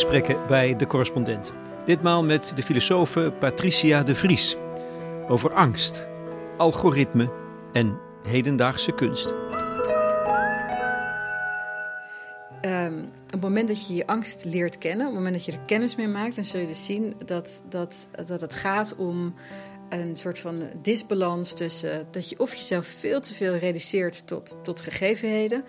gesprekken bij de correspondent. Ditmaal met de filosofe Patricia de Vries. Over angst, algoritme en hedendaagse kunst. Um, op het moment dat je je angst leert kennen, op het moment dat je er kennis mee maakt, dan zul je dus zien dat, dat, dat het gaat om een soort van disbalans tussen dat je of jezelf veel te veel reduceert tot, tot gegevenheden.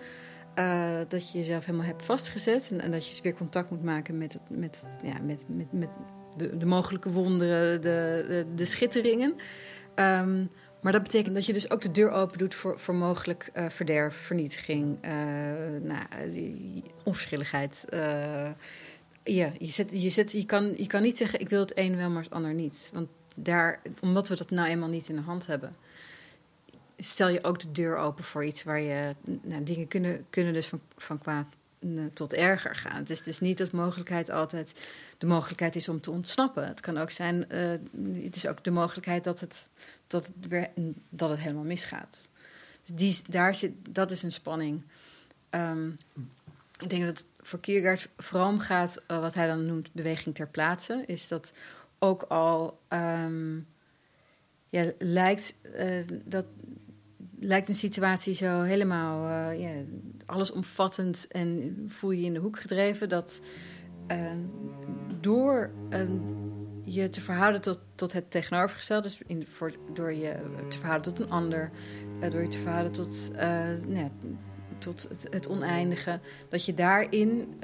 Uh, dat je jezelf helemaal hebt vastgezet en, en, dat je dus weer contact moet maken met, met, ja, met, met, met de, de mogelijke wonderen, de, de, de schitteringen. Um, maar dat betekent dat je dus ook de deur open doet voor, voor mogelijk uh, verderf, vernietiging, uh, nou, onverschilligheid. Ja, je, zet, je, zet, je, kan, je kan niet zeggen ik wil het een wel, maar het ander niet. Want daar, omdat we dat nou eenmaal niet in de hand hebben, stel je ook de deur open voor iets waar je. Nou, dingen kunnen, kunnen dus van, van kwaad tot erger gaan. Het is dus niet dat mogelijkheid altijd de mogelijkheid is om te ontsnappen. Het kan ook zijn, uh, het is ook de mogelijkheid dat het, dat weer, dat het helemaal misgaat. Dus die, daar zit, dat is een spanning. Um, ik denk dat het voor Kierkegaard vooral gaat, uh, wat hij dan noemt beweging ter plaatse, is dat ook al um, ja, lijkt uh, dat lijkt een situatie zo helemaal uh, ja, allesomvattend en voel je je in de hoek gedreven dat uh, door je te verhouden tot, tot het tegenovergestelde, dus in, voor, door je te verhouden tot een ander, door je te verhouden tot, nou, tot het, het, oneindige, dat je daarin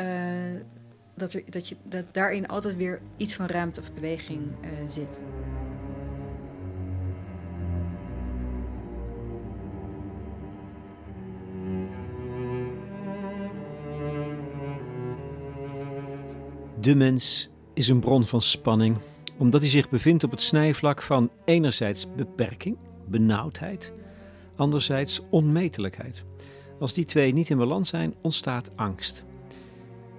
dat, er, dat, je, dat daarin altijd weer iets van ruimte of beweging zit. De mens is een bron van spanning, omdat hij zich bevindt op het snijvlak van enerzijds beperking, benauwdheid, anderzijds onmetelijkheid. Als die twee niet in balans zijn, ontstaat angst.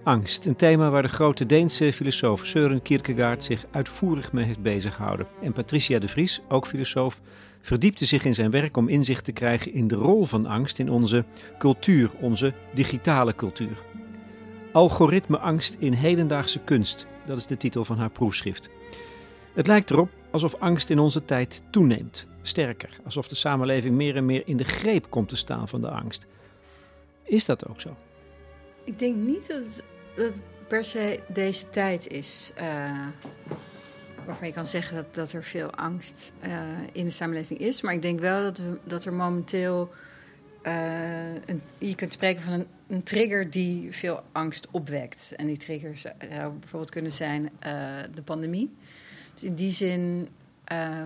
Angst, een thema waar de grote Deense filosoof Søren Kierkegaard zich uitvoerig mee heeft bezighouden. En Patricia de Vries, ook filosoof, verdiepte zich in zijn werk om inzicht te krijgen in de rol van angst in onze cultuur, onze digitale cultuur. Algoritmeangst in hedendaagse kunst, dat is de titel van haar proefschrift. Het lijkt erop alsof angst in onze tijd toeneemt, sterker, alsof de samenleving meer en meer in de greep komt te staan van de angst. Is dat ook zo? Ik denk niet dat het, dat per se deze tijd is uh, waarvan je kan zeggen dat, dat er veel angst uh, in de samenleving is. Maar ik denk wel dat, we, dat er momenteel uh, een, je kunt spreken van een, een, trigger die veel angst opwekt. En die triggers zou bijvoorbeeld kunnen zijn uh, de pandemie. Dus in die zin uh,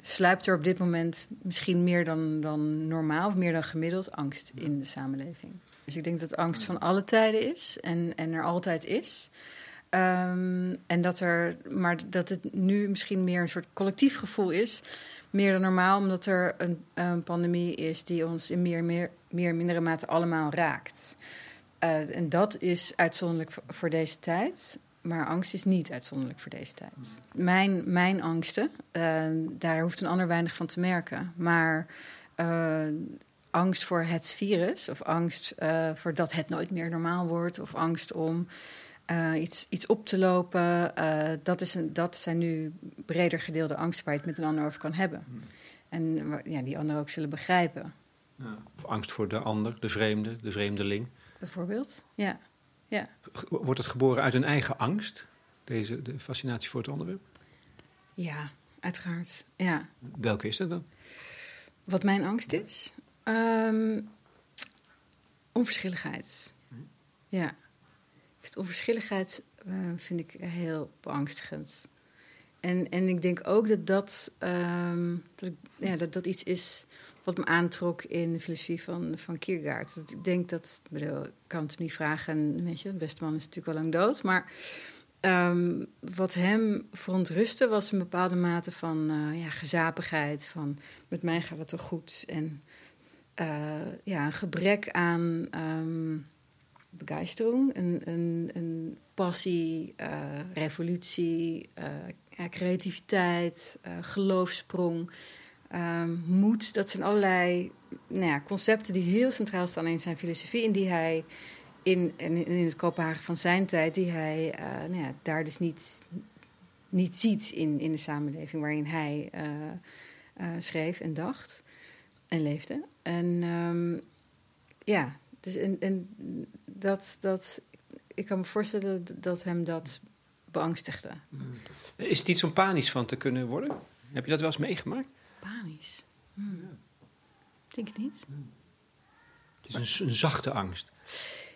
sluipt er op dit moment misschien meer dan, dan normaal of meer dan gemiddeld angst in de samenleving. Dus ik denk dat angst van alle tijden is en, en er altijd is. Um, en dat er, maar dat het nu misschien meer een soort collectief gevoel is meer dan normaal, omdat er een, een pandemie is die ons in meer, meer, meer mindere mate allemaal raakt. Uh, en dat is uitzonderlijk voor, deze tijd. Maar angst is niet uitzonderlijk voor deze tijd. Mijn, mijn angsten, uh, daar hoeft een ander weinig van te merken. Maar uh, angst voor het virus, of angst voor dat het nooit meer normaal wordt, of angst om uh, iets, iets op te lopen. Uh, dat, is een, dat zijn nu breder gedeelde angsten waar je het met een ander over kan hebben. Hmm. En ja, die anderen ook zullen begrijpen. Ja. Angst voor de ander, de vreemde, de vreemdeling. Bijvoorbeeld, ja. ja. Wordt het geboren uit een eigen angst, deze de fascinatie voor het onderwerp? Ja, uiteraard. Ja. Welke is dat dan? Wat mijn angst is? Um, onverschilligheid. Hmm. Ja onverschilligheid uh, vind ik heel beangstigend. En, en ik denk ook dat dat, um, dat, ja, dat dat iets is wat me aantrok in de filosofie van, van Kierkegaard. Ik denk dat, ik bedoel, kan het niet vragen, weet je, de beste man is natuurlijk al lang dood, maar um, wat hem verontrustte was een bepaalde mate van uh, ja, gezapigheid, van met mij gaat het toch goed. En uh, ja, een gebrek aan... Um, Begeisterung, een, passie, uh, revolutie, uh, creativiteit, uh, geloofsprong, um, moed. Dat zijn allerlei nou ja, concepten die heel centraal staan in zijn filosofie en die hij in, in, in het Kopenhagen van zijn tijd, die hij nou ja, daar dus niet, niet ziet in, in de samenleving waarin hij schreef en dacht en leefde. En ehm, ja, dus en dat, dat, ik kan me voorstellen dat hem dat beangstigde. Is het iets om panisch van te kunnen worden? Heb je dat wel eens meegemaakt? Panisch? Hmm. Denk het niet. Het is een, een, zachte angst.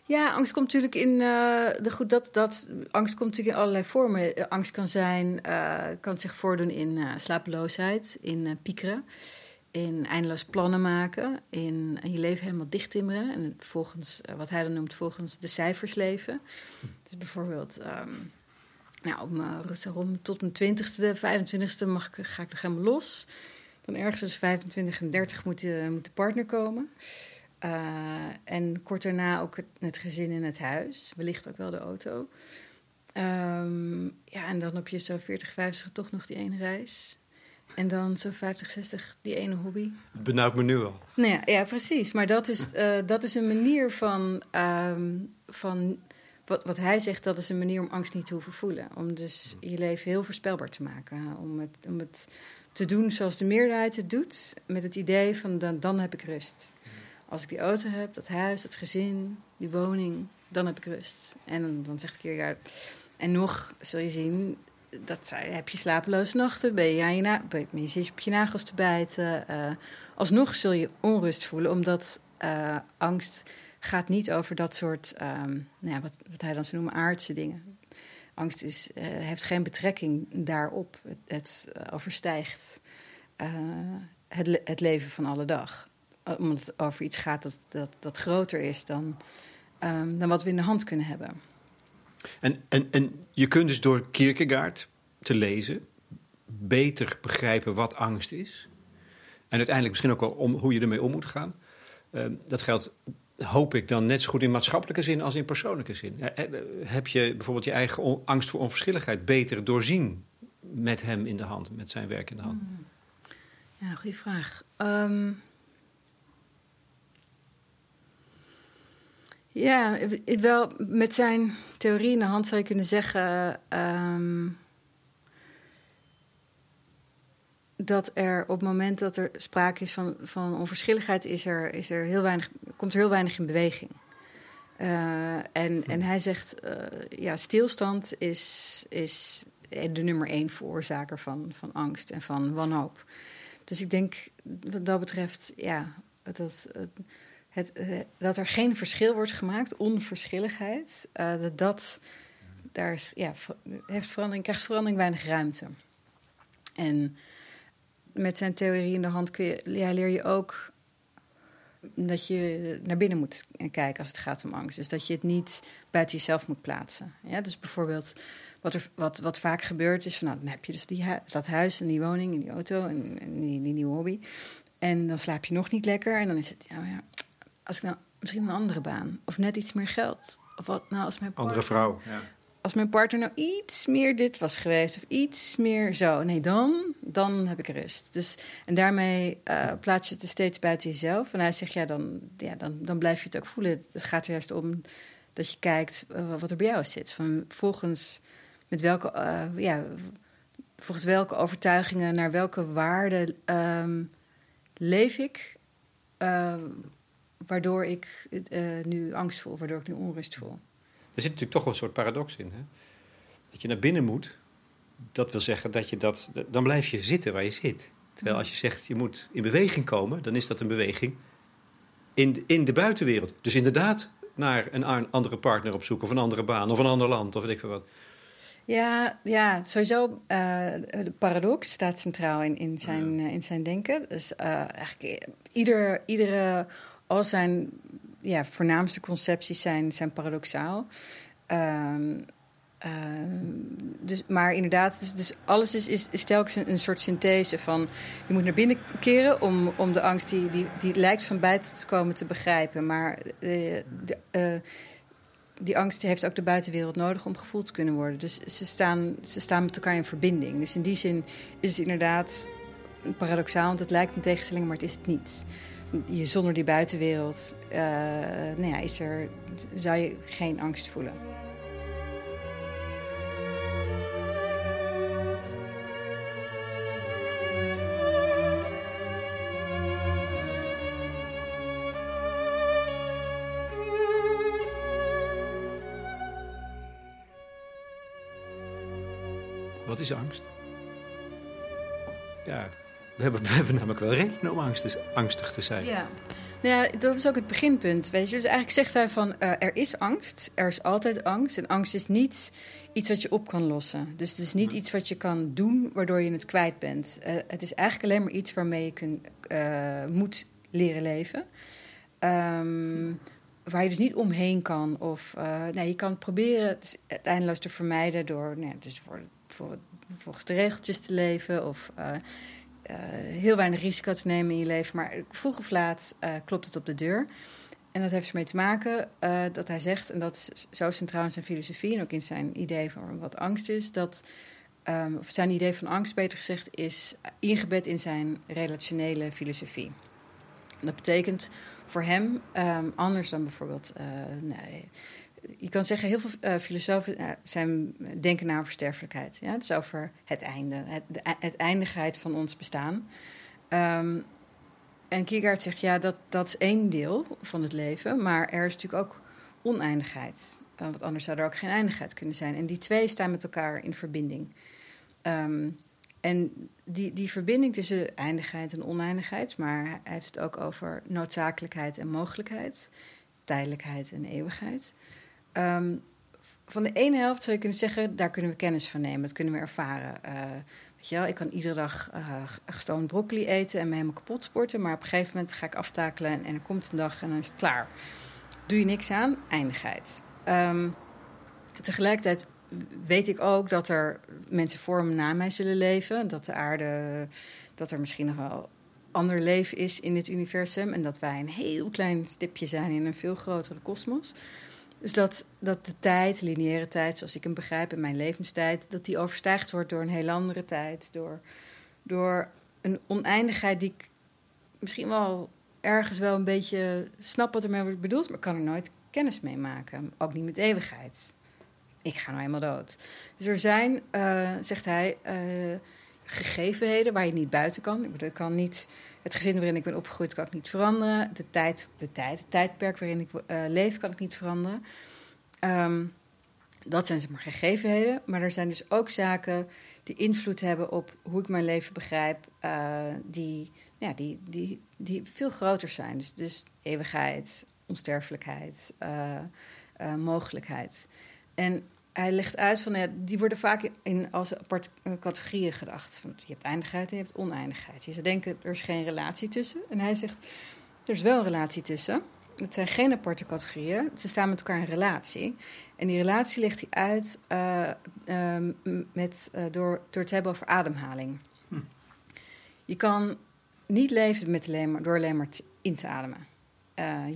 Ja, angst komt natuurlijk in. Uh, de, goed, dat, dat, angst komt natuurlijk in allerlei vormen. Eh, angst kan zijn, uh, kan zich voordoen in slapeloosheid, in piekeren in eindeloos plannen maken, in je leven helemaal dichttimmeren en volgens eh, wat hij dan noemt, volgens de cijfers leven. Dus bijvoorbeeld, um, nou, om, uh, tot mijn twintigste, 25ste mag ik, ga ik nog helemaal los. Dan ergens tussen 25 en 30 moet de, moet de partner komen. Uh, en kort daarna ook het, gezin in het huis, wellicht ook wel de auto. Um, ja, en dan heb je zo 40, 50 toch nog die ene reis. En dan zo 50, 60 die ene hobby. Het benauwt me nu al. Nou ja, ja precies. Maar dat is, uh, dat is een manier van, um, van wat, wat hij zegt, dat is een manier om angst niet te hoeven voelen. Om dus je leven heel voorspelbaar te maken. Om het, om het te doen zoals de meerderheid het doet, met het idee van dan, dan heb ik rust. Als ik die auto heb, dat huis, dat gezin, die woning, dan heb ik rust. En dan, dan zegt ik ja, en nog zul je zien, dat heb je slapeloze nachten, ben je, aan je, na, je op je nagels te bijten. Uh, alsnog zul je onrust voelen, omdat uh, angst gaat niet over dat soort, um, nou ja, wat, wat hij dan zo noemen, aardse dingen. Angst is, uh, heeft geen betrekking daarop. Het, het overstijgt het, het leven van alle dag. Omdat het over iets gaat dat, dat, dat groter is dan, um, dan wat we in de hand kunnen hebben. En, en, en je kunt dus door Kierkegaard te lezen beter begrijpen wat angst is. En uiteindelijk misschien ook wel om, hoe je ermee om moet gaan. Uh, dat geldt, hoop ik, dan net zo goed in maatschappelijke zin als in persoonlijke zin. Heb je bijvoorbeeld je eigen angst voor onverschilligheid beter doorzien met hem in de hand, met zijn werk in de hand? Hmm. Ja, goede vraag. Um, Ja, wel met zijn theorie in de hand zou je kunnen zeggen um, dat er op het moment dat er sprake is van, van onverschilligheid, is er, is er heel weinig, komt er heel weinig in beweging. Uh, en, en hij zegt, uh, ja, stilstand is, is de nummer één veroorzaker van, van angst en van wanhoop. Dus ik denk wat dat betreft, ja, dat, dat het, eh, dat er geen verschil wordt gemaakt, onverschilligheid, uh, dat, daar is, ja, heeft verandering, krijgt verandering weinig ruimte. En met zijn theorie in de hand kun je, ja, leer je ook dat je naar binnen moet kijken als het gaat om angst. Dus dat je het niet buiten jezelf moet plaatsen. Ja, dus bijvoorbeeld wat, er, wat, wat vaak gebeurt is van nou, dan heb je dus die dat huis en die woning en die auto en, en die, die, nieuwe hobby. En dan slaap je nog niet lekker en dan is het, ja, ja als ik nou misschien een andere baan of net iets meer geld. Of wat nou als mijn partner, andere vrouw. Ja. Als mijn partner nou iets meer dit was geweest of iets meer zo, nee, dan, dan heb ik rust. Dus, en daarmee uh, plaats je het steeds buiten jezelf. En hij zegt, ja, dan, ja dan, dan blijf je het ook voelen. Het gaat er juist om dat je kijkt uh, wat er bij jou zit. Van volgens met welke, uh, ja, volgens welke overtuigingen, naar welke waarden um, leef ik waardoor ik uh, nu angst voel, waardoor ik nu onrust voel. Er zit natuurlijk toch wel een soort paradox in. Hè? Dat je naar binnen moet, dat wil zeggen dat je dat. Dan blijf je zitten waar je zit. Terwijl als je zegt je moet in beweging komen, dan is dat een beweging in de, in de buitenwereld. Dus inderdaad naar een andere partner op zoek, of een andere baan, of een ander land, of weet ik veel wat. Ja, ja sowieso. Uh, de paradox staat centraal in, in, zijn, uh, in zijn denken. Dus uh, eigenlijk ieder, iedere al zijn ja, voornaamste concepties zijn, zijn paradoxaal. Um, dus, maar inderdaad, dus, dus alles is, is, is, telkens een, een, soort synthese van... je moet naar binnen keren om, om de angst die, die, die lijkt van buiten te komen te begrijpen. Maar uh, de, uh, die angst heeft ook de buitenwereld nodig om gevoeld te kunnen worden. Dus ze staan, ze staan met elkaar in verbinding. Dus in die zin is het inderdaad paradoxaal, want het lijkt een tegenstelling, maar het is het niet. Je zonder die buitenwereld uh, nou ja, is er, zou je geen angst voelen. Wat is angst? We hebben, we hebben namelijk wel reden om angst, angstig te zijn. Ja. Nou ja, dat is ook het beginpunt. Weet je? Dus eigenlijk zegt hij van uh, er is angst, er is altijd angst. En angst is niet iets wat je op kan lossen. Dus het is niet iets wat je kan doen waardoor je het kwijt bent. Uh, het is eigenlijk alleen maar iets waarmee je uh, moet leren leven. Um, waar je dus niet omheen kan. Of nee, je kan het proberen het eindeloos te vermijden door nee, dus voor, voor, volgens de regeltjes te leven. Of heel weinig risico te nemen in je leven. Maar vroeg of laat uh, klopt het op de deur. En dat heeft ermee te maken uh, dat hij zegt, en dat is zo centraal in zijn filosofie en ook in zijn idee van wat angst is, dat, um, of zijn idee van angst beter gezegd, is ingebed in zijn relationele filosofie. Dat betekent voor hem, um, anders dan bijvoorbeeld nee, je kan zeggen, heel veel uh, filosofen uh, zijn denken naar versterfelijkheid. Ja? Het is over het einde, het, de, het eindigheid van ons bestaan. Um, en Kierkegaard zegt, ja, dat, dat is één deel van het leven, maar er is natuurlijk ook oneindigheid. Want anders zou er ook geen eindigheid kunnen zijn. En die twee staan met elkaar in verbinding. Um, en die, die verbinding tussen eindigheid en oneindigheid, maar hij heeft het ook over noodzakelijkheid en mogelijkheid, tijdelijkheid en eeuwigheid. Um, van de ene helft zou je kunnen zeggen, daar kunnen we kennis van nemen, dat kunnen we ervaren. Uh, weet je wel, ik kan iedere dag uh, broccoli eten en me helemaal kapot sporten, maar op een gegeven moment ga ik aftakelen en, en er komt een dag en dan is het klaar. Doe je niks aan, eindigheid. Um, tegelijkertijd weet ik ook dat er mensen voor me na mij zullen leven, dat de aarde, dat er misschien nog wel ander leven is in dit universum en dat wij een heel klein stipje zijn in een veel grotere kosmos. Dus dat, dat de tijd, lineaire tijd, zoals ik hem begrijp in mijn levenstijd, dat die overstijgd wordt door een heel andere tijd. Door, door een oneindigheid die ik misschien wel ergens wel een beetje snap wat ermee wordt bedoeld, maar kan er nooit kennis mee maken. Ook niet met eeuwigheid. Ik ga nou eenmaal dood. Dus er zijn, uh, zegt hij, uh, gegevenheden waar je niet buiten kan. Ik kan niet het gezin waarin ik ben opgegroeid kan ik niet veranderen. De tijd, de tijd het tijdperk waarin ik uh, leef kan ik niet veranderen. Um, dat zijn zeg maar gegevenheden. Maar er zijn dus ook zaken die invloed hebben op hoe ik mijn leven begrijp, uh, die, ja, die, die, die veel groter zijn. Dus, dus eeuwigheid, onsterfelijkheid, uh, mogelijkheid. En hij legt uit van, ja, die worden vaak in, als aparte eh, categorieën gedacht. Want je hebt eindigheid en je hebt oneindigheid. Je zou denken, er is geen relatie tussen. En hij zegt, er is wel een relatie tussen. Het zijn geen aparte categorieën. Ze staan met elkaar in relatie. En die relatie legt hij uit uh, uh, met, uh, door, door het hebben over ademhaling. Hm. Je kan niet leven met alleen maar, door alleen maar in te ademen.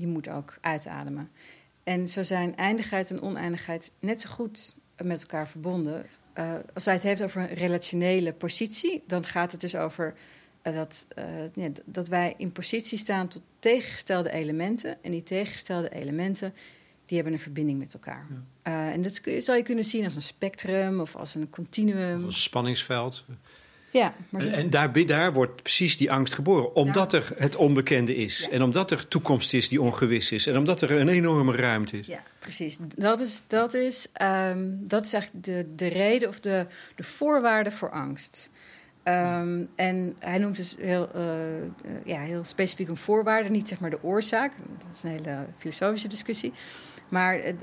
je moet ook uitademen. En zo zijn eindigheid en oneindigheid net zo goed met elkaar verbonden. Uh, als hij het heeft over een relationele positie, dan gaat het dus over uh, dat, uh, ja, dat wij in positie staan tot tegengestelde elementen. En die tegengestelde elementen die hebben een verbinding met elkaar. Ja. en dat zou je kunnen zien als een spectrum of als een continuum. Of een spanningsveld. Ja, maar En daar, daar wordt precies die angst geboren. Omdat er het onbekende is. En omdat er toekomst is die ongewis is. En omdat er een enorme ruimte is. Ja, precies. Dat is, dat is, um, dat is eigenlijk de, de reden of de, de voorwaarde voor angst. Um, en hij noemt dus heel, uh, ja, heel specifiek een voorwaarde, niet zeg maar de oorzaak. Dat is een hele filosofische discussie. Maar uh,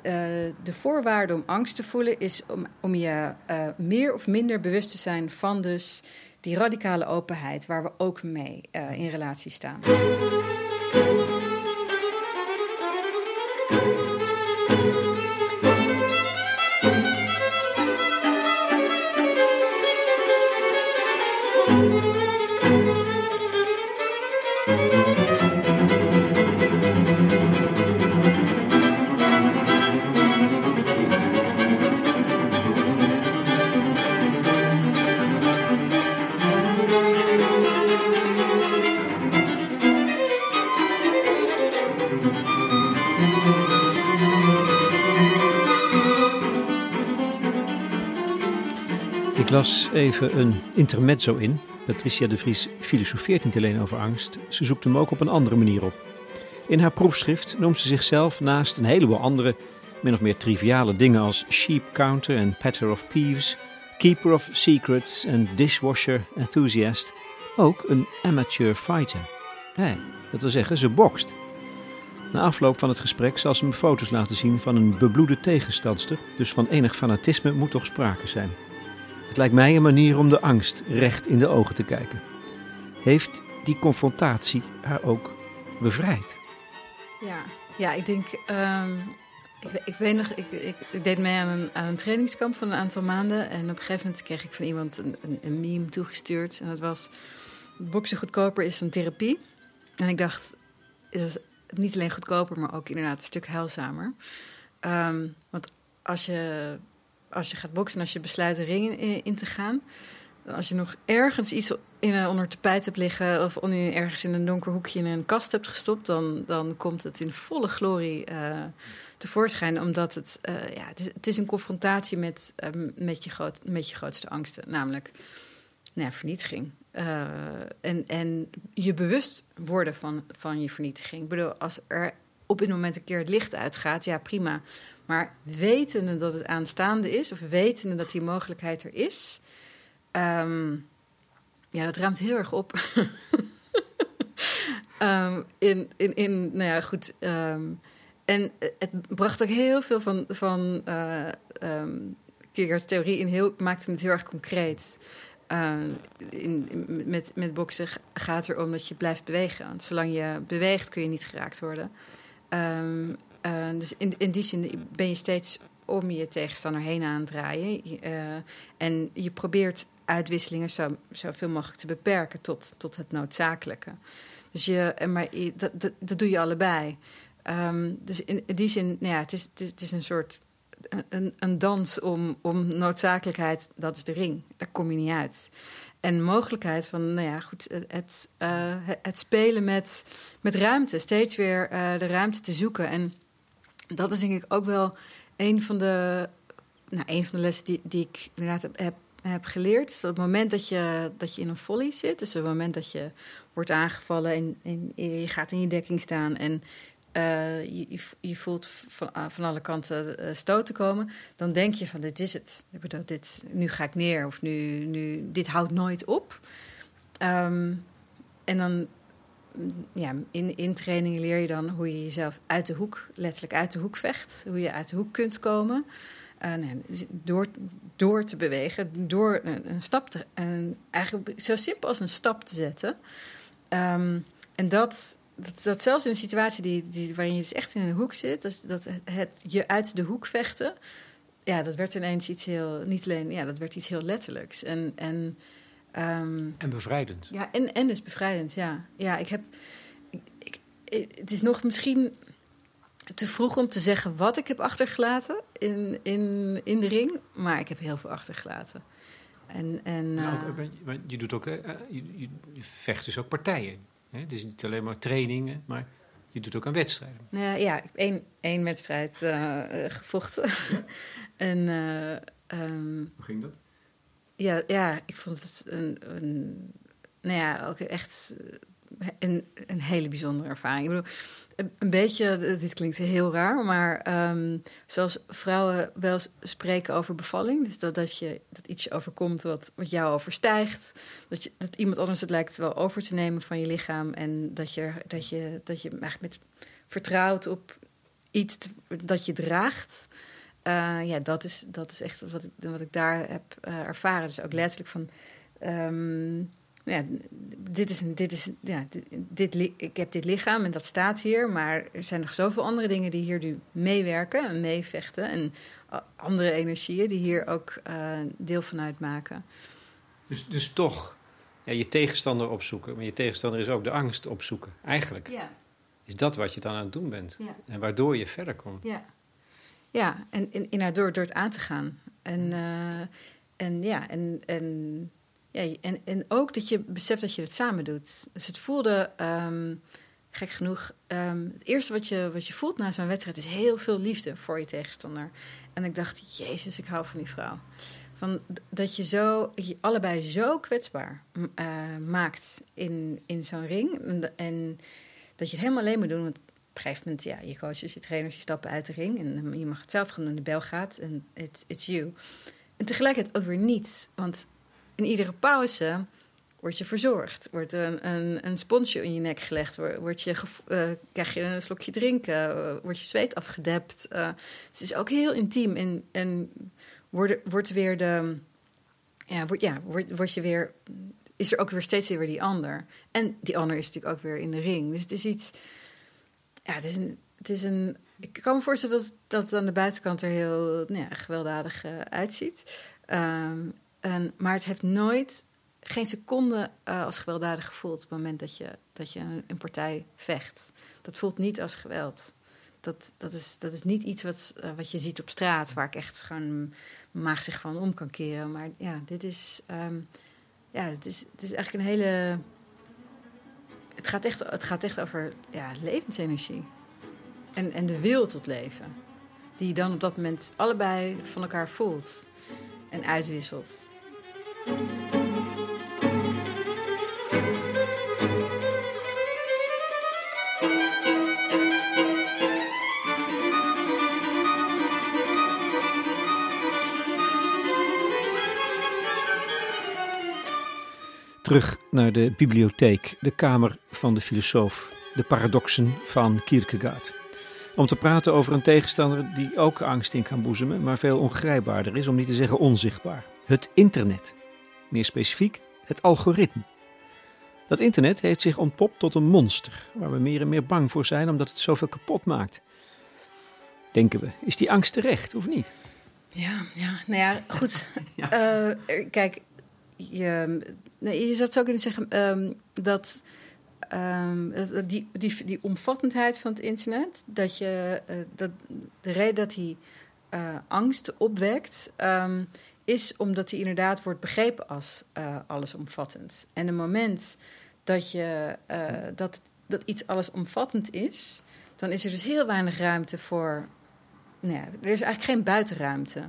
de voorwaarde om angst te voelen is om, om je uh, meer of minder bewust te zijn van dus die radicale openheid waar we ook mee uh, in relatie staan. Las even een intermezzo in. Patricia de Vries filosofeert niet alleen over angst, ze zoekt hem ook op een andere manier op. In haar proefschrift noemt ze zichzelf naast een heleboel andere, min of meer triviale dingen als sheep counter en patter of peeves, keeper of secrets en dishwasher enthusiast, ook een amateur fighter. Hey, dat wil zeggen, ze bokst. Na afloop van het gesprek zal ze me foto's laten zien van een bebloede tegenstandster, dus van enig fanatisme moet toch sprake zijn. Het lijkt mij een manier om de angst recht in de ogen te kijken. Heeft die confrontatie haar ook bevrijd? Ja, ja ik denk. Um, ik, ik, weet nog, ik, ik, deed mee aan een, trainingskamp van een aantal maanden. En op een gegeven moment kreeg ik van iemand een, een, een meme toegestuurd. En dat was: boksen goedkoper is dan therapie. En ik dacht, is niet alleen goedkoper, maar ook inderdaad een stuk heilzamer. Um, want als je als je gaat boksen, als je besluit de ring in, te gaan. Als je nog ergens iets in een, onder tapijt hebt liggen of ergens in een donker hoekje in een kast hebt gestopt, dan, dan komt het in volle glorie uh, tevoorschijn. Omdat het, uh, ja, het is, een confrontatie met, met, je groot, met je grootste angsten, namelijk nou ja, vernietiging. en, en je bewust worden van, van je vernietiging. Ik bedoel, als er op een moment een keer het licht uitgaat, ja prima. Maar wetende dat het aanstaande is, of wetende dat die mogelijkheid er is, um, ja, dat ruimt heel erg op. um, in, in, in, nou ja, goed. Um, en het bracht ook heel veel van, van uh, Kierkegaard's theorie in, heel, maakte het heel erg concreet. Uh, in, met, met boksen gaat er om dat je blijft bewegen. Want zolang je beweegt kun je niet geraakt worden. Um, uh, dus in, in die zin ben je steeds om je tegenstander heen aan het draaien. Uh, en je probeert uitwisselingen zo, zoveel mogelijk te beperken tot, tot het noodzakelijke. Dus je, maar dat, dat, dat doe je allebei. Um, dus in, die zin, nou ja, het is, het is, een soort een, een dans om, om noodzakelijkheid, dat is de ring. Daar kom je niet uit en mogelijkheid van, nou ja, goed, het, het spelen met, met ruimte. Steeds weer de ruimte te zoeken. En dat is denk ik ook wel een van de, nou, een van de lessen die, die ik inderdaad heb, heb, geleerd. Op het moment dat je, dat je in een volley zit, dus op het moment dat je wordt aangevallen en, je gaat in je dekking staan en uh, je, je, voelt van, uh, van alle kanten uh, stoten komen, dan denk je van dit is het. Ik bedoel, dit, nu ga ik neer of nu, nu, dit houdt nooit op. Um, en dan ja, in, in training leer je dan hoe je jezelf uit de hoek, letterlijk uit de hoek vecht. Hoe je uit de hoek kunt komen. Uh, door, door te bewegen, door een, een stap te... Een, eigenlijk zo simpel als een stap te zetten. Um, en dat, dat, dat zelfs in een situatie die, die, waarin je dus echt in een hoek zit... dat, dat het je uit de hoek vechten... ja, dat werd ineens iets heel... niet alleen... ja, dat werd iets heel letterlijks. En... en Um, en bevrijdend. Ja, en, en dus bevrijdend, ja. Ja, ik heb. Ik, het is nog misschien te vroeg om te zeggen wat ik heb achtergelaten in, in, in de ring, maar ik heb heel veel achtergelaten. En, en, nou, uh, je doet ook, uh, je, je, vecht dus ook partijen. Hè? Het is niet alleen maar trainingen, maar je doet ook aan wedstrijden. Nou, ja, ik heb één, één wedstrijd uh, gevochten. en, um, Hoe ging dat? Ja, ja, ik vond het een, een nou ja, ook echt een, een hele bijzondere ervaring. Ik bedoel, een beetje, dit klinkt heel raar, maar um, zoals vrouwen wel spreken over bevalling, dus dat, dat, je, dat iets overkomt wat, wat jou overstijgt, dat, je, dat iemand anders het lijkt wel over te nemen van je lichaam en dat je, dat je, dat je eigenlijk met vertrouwt op iets dat je draagt. Uh, ja, dat is, dat is echt wat ik, wat ik daar heb uh, ervaren. Dus ook letterlijk van. Um, ja, dit is een, dit is, ja, dit, dit, ik heb dit lichaam en dat staat hier, maar er zijn nog zoveel andere dingen die hier nu meewerken en meevechten. En andere energieën die hier ook uh, deel van uitmaken. Dus, dus toch ja, je tegenstander opzoeken, maar je tegenstander is ook de angst opzoeken, eigenlijk. Ja. Is dat wat je dan aan het doen bent? Ja. En waardoor je verder komt. Ja. Ja, en, en, en door, door het aan te gaan. En, uh, en ja, en, en, ja en, en ook dat je beseft dat je het samen doet. Dus het voelde, um, gek genoeg, um, het eerste wat je, wat je voelt na zo'n wedstrijd is heel veel liefde voor je tegenstander. En ik dacht, Jezus, ik hou van die vrouw. Van, dat je, zo, je allebei zo kwetsbaar uh, maakt in, in zo'n ring. En, en, dat je het helemaal alleen moet doen. Want op een gegeven moment, ja, je coaches, je trainers, je stappen uit de ring. En je mag het zelf gaan doen. De bel gaat en it's, it's you. En tegelijkertijd ook weer niet. Want in iedere pauze word je verzorgd. Wordt een, een, een sponsje in je nek gelegd. Word je uh, krijg je een slokje drinken. Uh, wordt je zweet afgedept. Uh, het is ook heel intiem. En, en wordt, wordt weer de... Ja, wordt, ja wordt, wordt je weer... Is er ook weer steeds weer die ander. En die ander is natuurlijk ook weer in de ring. Dus het is iets... Ja, het is een... Het is een ik kan me voorstellen dat, dat het aan de buitenkant er heel nou ja, gewelddadig uitziet. Um, en, maar het heeft nooit geen seconde uh, als gewelddadig gevoeld op het moment dat je, dat je een, een, partij vecht. Dat voelt niet als geweld. Dat, dat, is, dat is niet iets wat, uh, wat je ziet op straat, waar ik echt gewoon maag zich van om kan keren. Maar ja, dit is, um, ja, het is, het is eigenlijk een hele. Het gaat echt, het gaat echt over ja, levensenergie. En, en de wil tot leven. Die je dan op dat moment allebei van elkaar voelt en uitwisselt. Terug naar de bibliotheek, de kamer van de filosoof, de paradoxen van Kierkegaard. Om te praten over een tegenstander die ook angst in kan boezemen, maar veel ongrijpbaarder is, om niet te zeggen onzichtbaar. Het internet. Meer specifiek, het algoritme. Dat internet heeft zich ontpopt tot een monster, waar we meer en meer bang voor zijn omdat het zoveel kapot maakt. Denken we, is die angst terecht of niet? Ja, ja nou ja, goed. ja. Uh, kijk, je, nee, je zou zo kunnen zeggen um, dat um, die, die, die omvattendheid van het internet, dat je, uh, dat de reden dat hij uh, angst opwekt, um, is omdat hij inderdaad wordt begrepen als uh, allesomvattend. En het moment dat, je, dat, dat iets allesomvattend is, dan is er dus heel weinig ruimte voor. Nou ja, er is eigenlijk geen buitenruimte.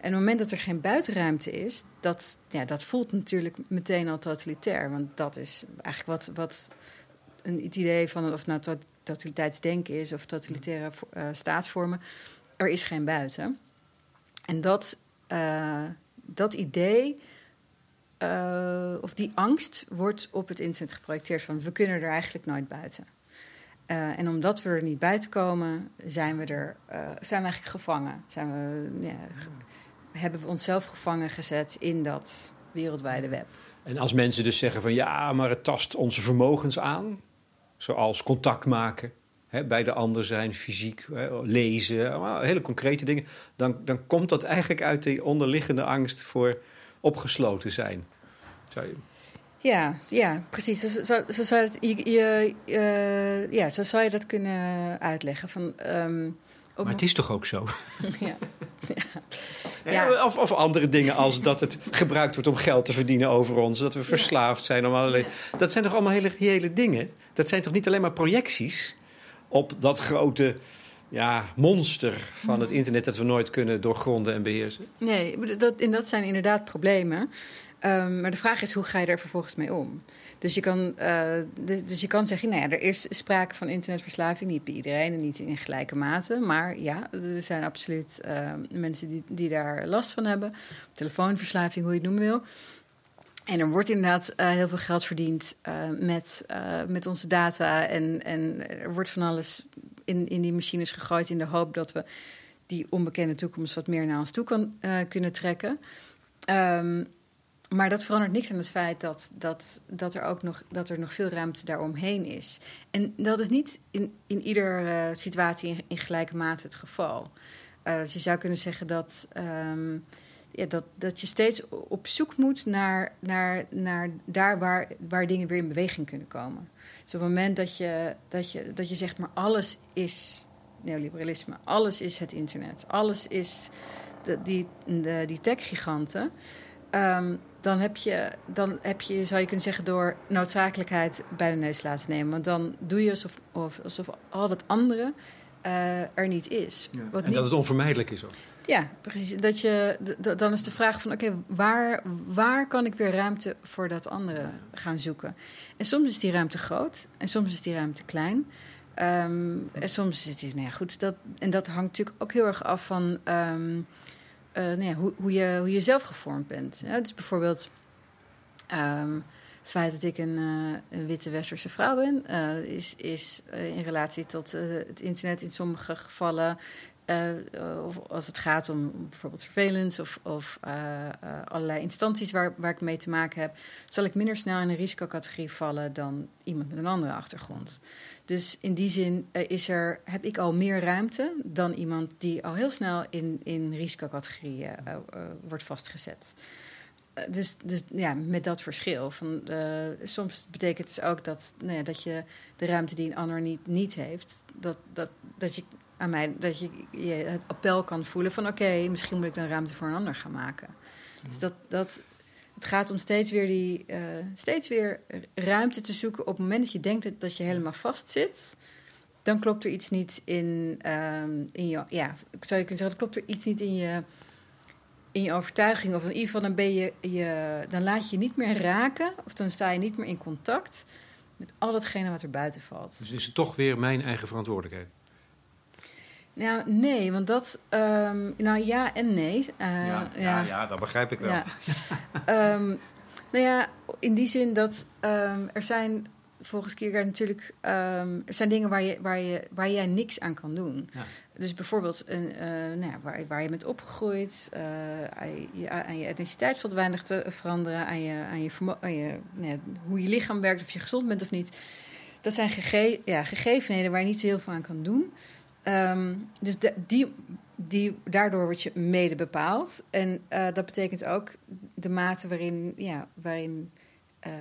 En op het moment dat er geen buitenruimte is, dat, ja, dat voelt natuurlijk meteen al totalitair. Want dat is eigenlijk wat, wat een, het idee van of nou totaliteitsdenken is of totalitaire uh, staatsvormen. Er is geen buiten. En dat, uh, dat idee, uh, of die angst, wordt op het internet geprojecteerd van we kunnen er eigenlijk nooit buiten. en omdat we er niet buiten komen, zijn we er, zijn we eigenlijk gevangen. Zijn we, ja, hebben we onszelf gevangen gezet in dat wereldwijde web. En als mensen dus zeggen van ja, maar het tast onze vermogens aan, zoals contact maken, hè, bij de ander zijn, fysiek, hè, lezen, hele concrete dingen, dan, dan komt dat eigenlijk uit die onderliggende angst voor opgesloten zijn. Zou je... Ja, ja, precies. Zo, zo, zo zou je, je, uh, ja, zo zou je dat kunnen uitleggen. Van, um, maar het is toch ook zo? ja. ja. Of, of, andere dingen als dat het gebruikt wordt om geld te verdienen over ons. Dat we verslaafd zijn. Om allerlei... Dat zijn toch allemaal hele reële dingen? Dat zijn toch niet alleen maar projecties op dat grote ja, monster van het internet dat we nooit kunnen doorgronden en beheersen? Nee, dat, en dat zijn inderdaad problemen. Um, maar de vraag is, hoe ga je er vervolgens mee om? Dus je kan, uh, dus je kan zeggen, nou ja, er is sprake van internetverslaving, niet bij iedereen en niet in gelijke mate. Maar ja, er zijn absoluut uh, mensen die, die daar last van hebben. Telefoonverslaving, hoe je het noemen wil. En er wordt inderdaad uh, heel veel geld verdiend met, met onze data. En, en er wordt van alles in, in die machines gegooid in de hoop dat we die onbekende toekomst wat meer naar ons toe kan, kunnen trekken. Um, maar dat verandert niks aan het feit dat, dat, dat, er ook nog, dat er nog veel ruimte daaromheen is. En dat is niet in, in iedere uh, situatie in, gelijke mate het geval. Uh, dus je zou kunnen zeggen dat, um, ja, dat, dat je steeds op zoek moet naar, naar, naar daar waar, waar dingen weer in beweging kunnen komen. Dus op het moment dat je, dat je, dat je zegt, maar alles is neoliberalisme, alles is het internet, alles is die, die tech-giganten. Um, dan heb je, dan heb je, zou je kunnen zeggen, door noodzakelijkheid bij de neus laten nemen. Want dan doe je alsof, of, alsof al dat andere eh, er niet is. Ja. Wat En niet- dat het onvermijdelijk is ook. ja, precies. Dat je, dan is de vraag van, oké, waar, waar kan ik weer ruimte voor dat andere gaan zoeken? En soms is die ruimte groot en soms is die ruimte klein. Ehm, en soms is het, nou ja, goed, dat, en dat hangt natuurlijk ook heel erg af van ehm, eh, nou ja, hoe, hoe, je, hoe je zelf gevormd bent. Dus bijvoorbeeld ehm, het feit dat ik een, eh, een witte westerse vrouw ben, eh, is, is in relatie tot het internet in sommige gevallen eh, eh, of als het gaat om bijvoorbeeld surveillance of, of eh, allerlei instanties waar, waar ik mee te maken heb, zal ik minder snel in een risicocategorie vallen dan iemand met een andere achtergrond. Dus in die zin is er, heb ik al meer ruimte dan iemand die al heel snel in, in risicocategorieën wordt vastgezet. Dus, dus ja, met dat verschil. Van, soms betekent het dus ook dat, nou ja, dat je de ruimte die een ander niet, niet heeft, dat, dat, dat je aan mij dat je, je het appel kan voelen van oké, misschien moet ik dan ruimte voor een ander gaan maken. Dus dat, dat het gaat om steeds weer die eh, steeds weer ruimte te zoeken op het moment dat je denkt dat, dat je helemaal vast zit. Dan klopt er iets niet in, ehm, in je. Ja, zou je kunnen zeggen, dan klopt er iets niet in je, in je overtuiging. Of in ieder geval, dan, ben je, je, dan laat je je niet meer raken. Of dan sta je niet meer in contact met al datgene wat er buiten valt. Dus is het toch weer mijn eigen verantwoordelijkheid. Nou, nee, want dat. ehm, nou ja en nee. Eh, ja, ja. ja, dat begrijp ik wel. Ja. Ehm, nou ja, in die zin dat ehm, er zijn volgens Kierkegaard natuurlijk er zijn dingen waar, je, waar, je, waar jij niks aan kan doen. Ja. Dus bijvoorbeeld een, eh, nou ja, waar, waar je bent opgegroeid, eh, aan, je, aan je etniciteit valt weinig te veranderen, aan, je, aan, je, aan je, nou ja, hoe je lichaam werkt, of je gezond bent of niet. Dat zijn gege ja, gegevenheden waar je niet zo heel veel aan kan doen. Ehm, dus die, die, daardoor word je mede bepaald. En eh, dat betekent ook de mate waarin, ja, waarin eh,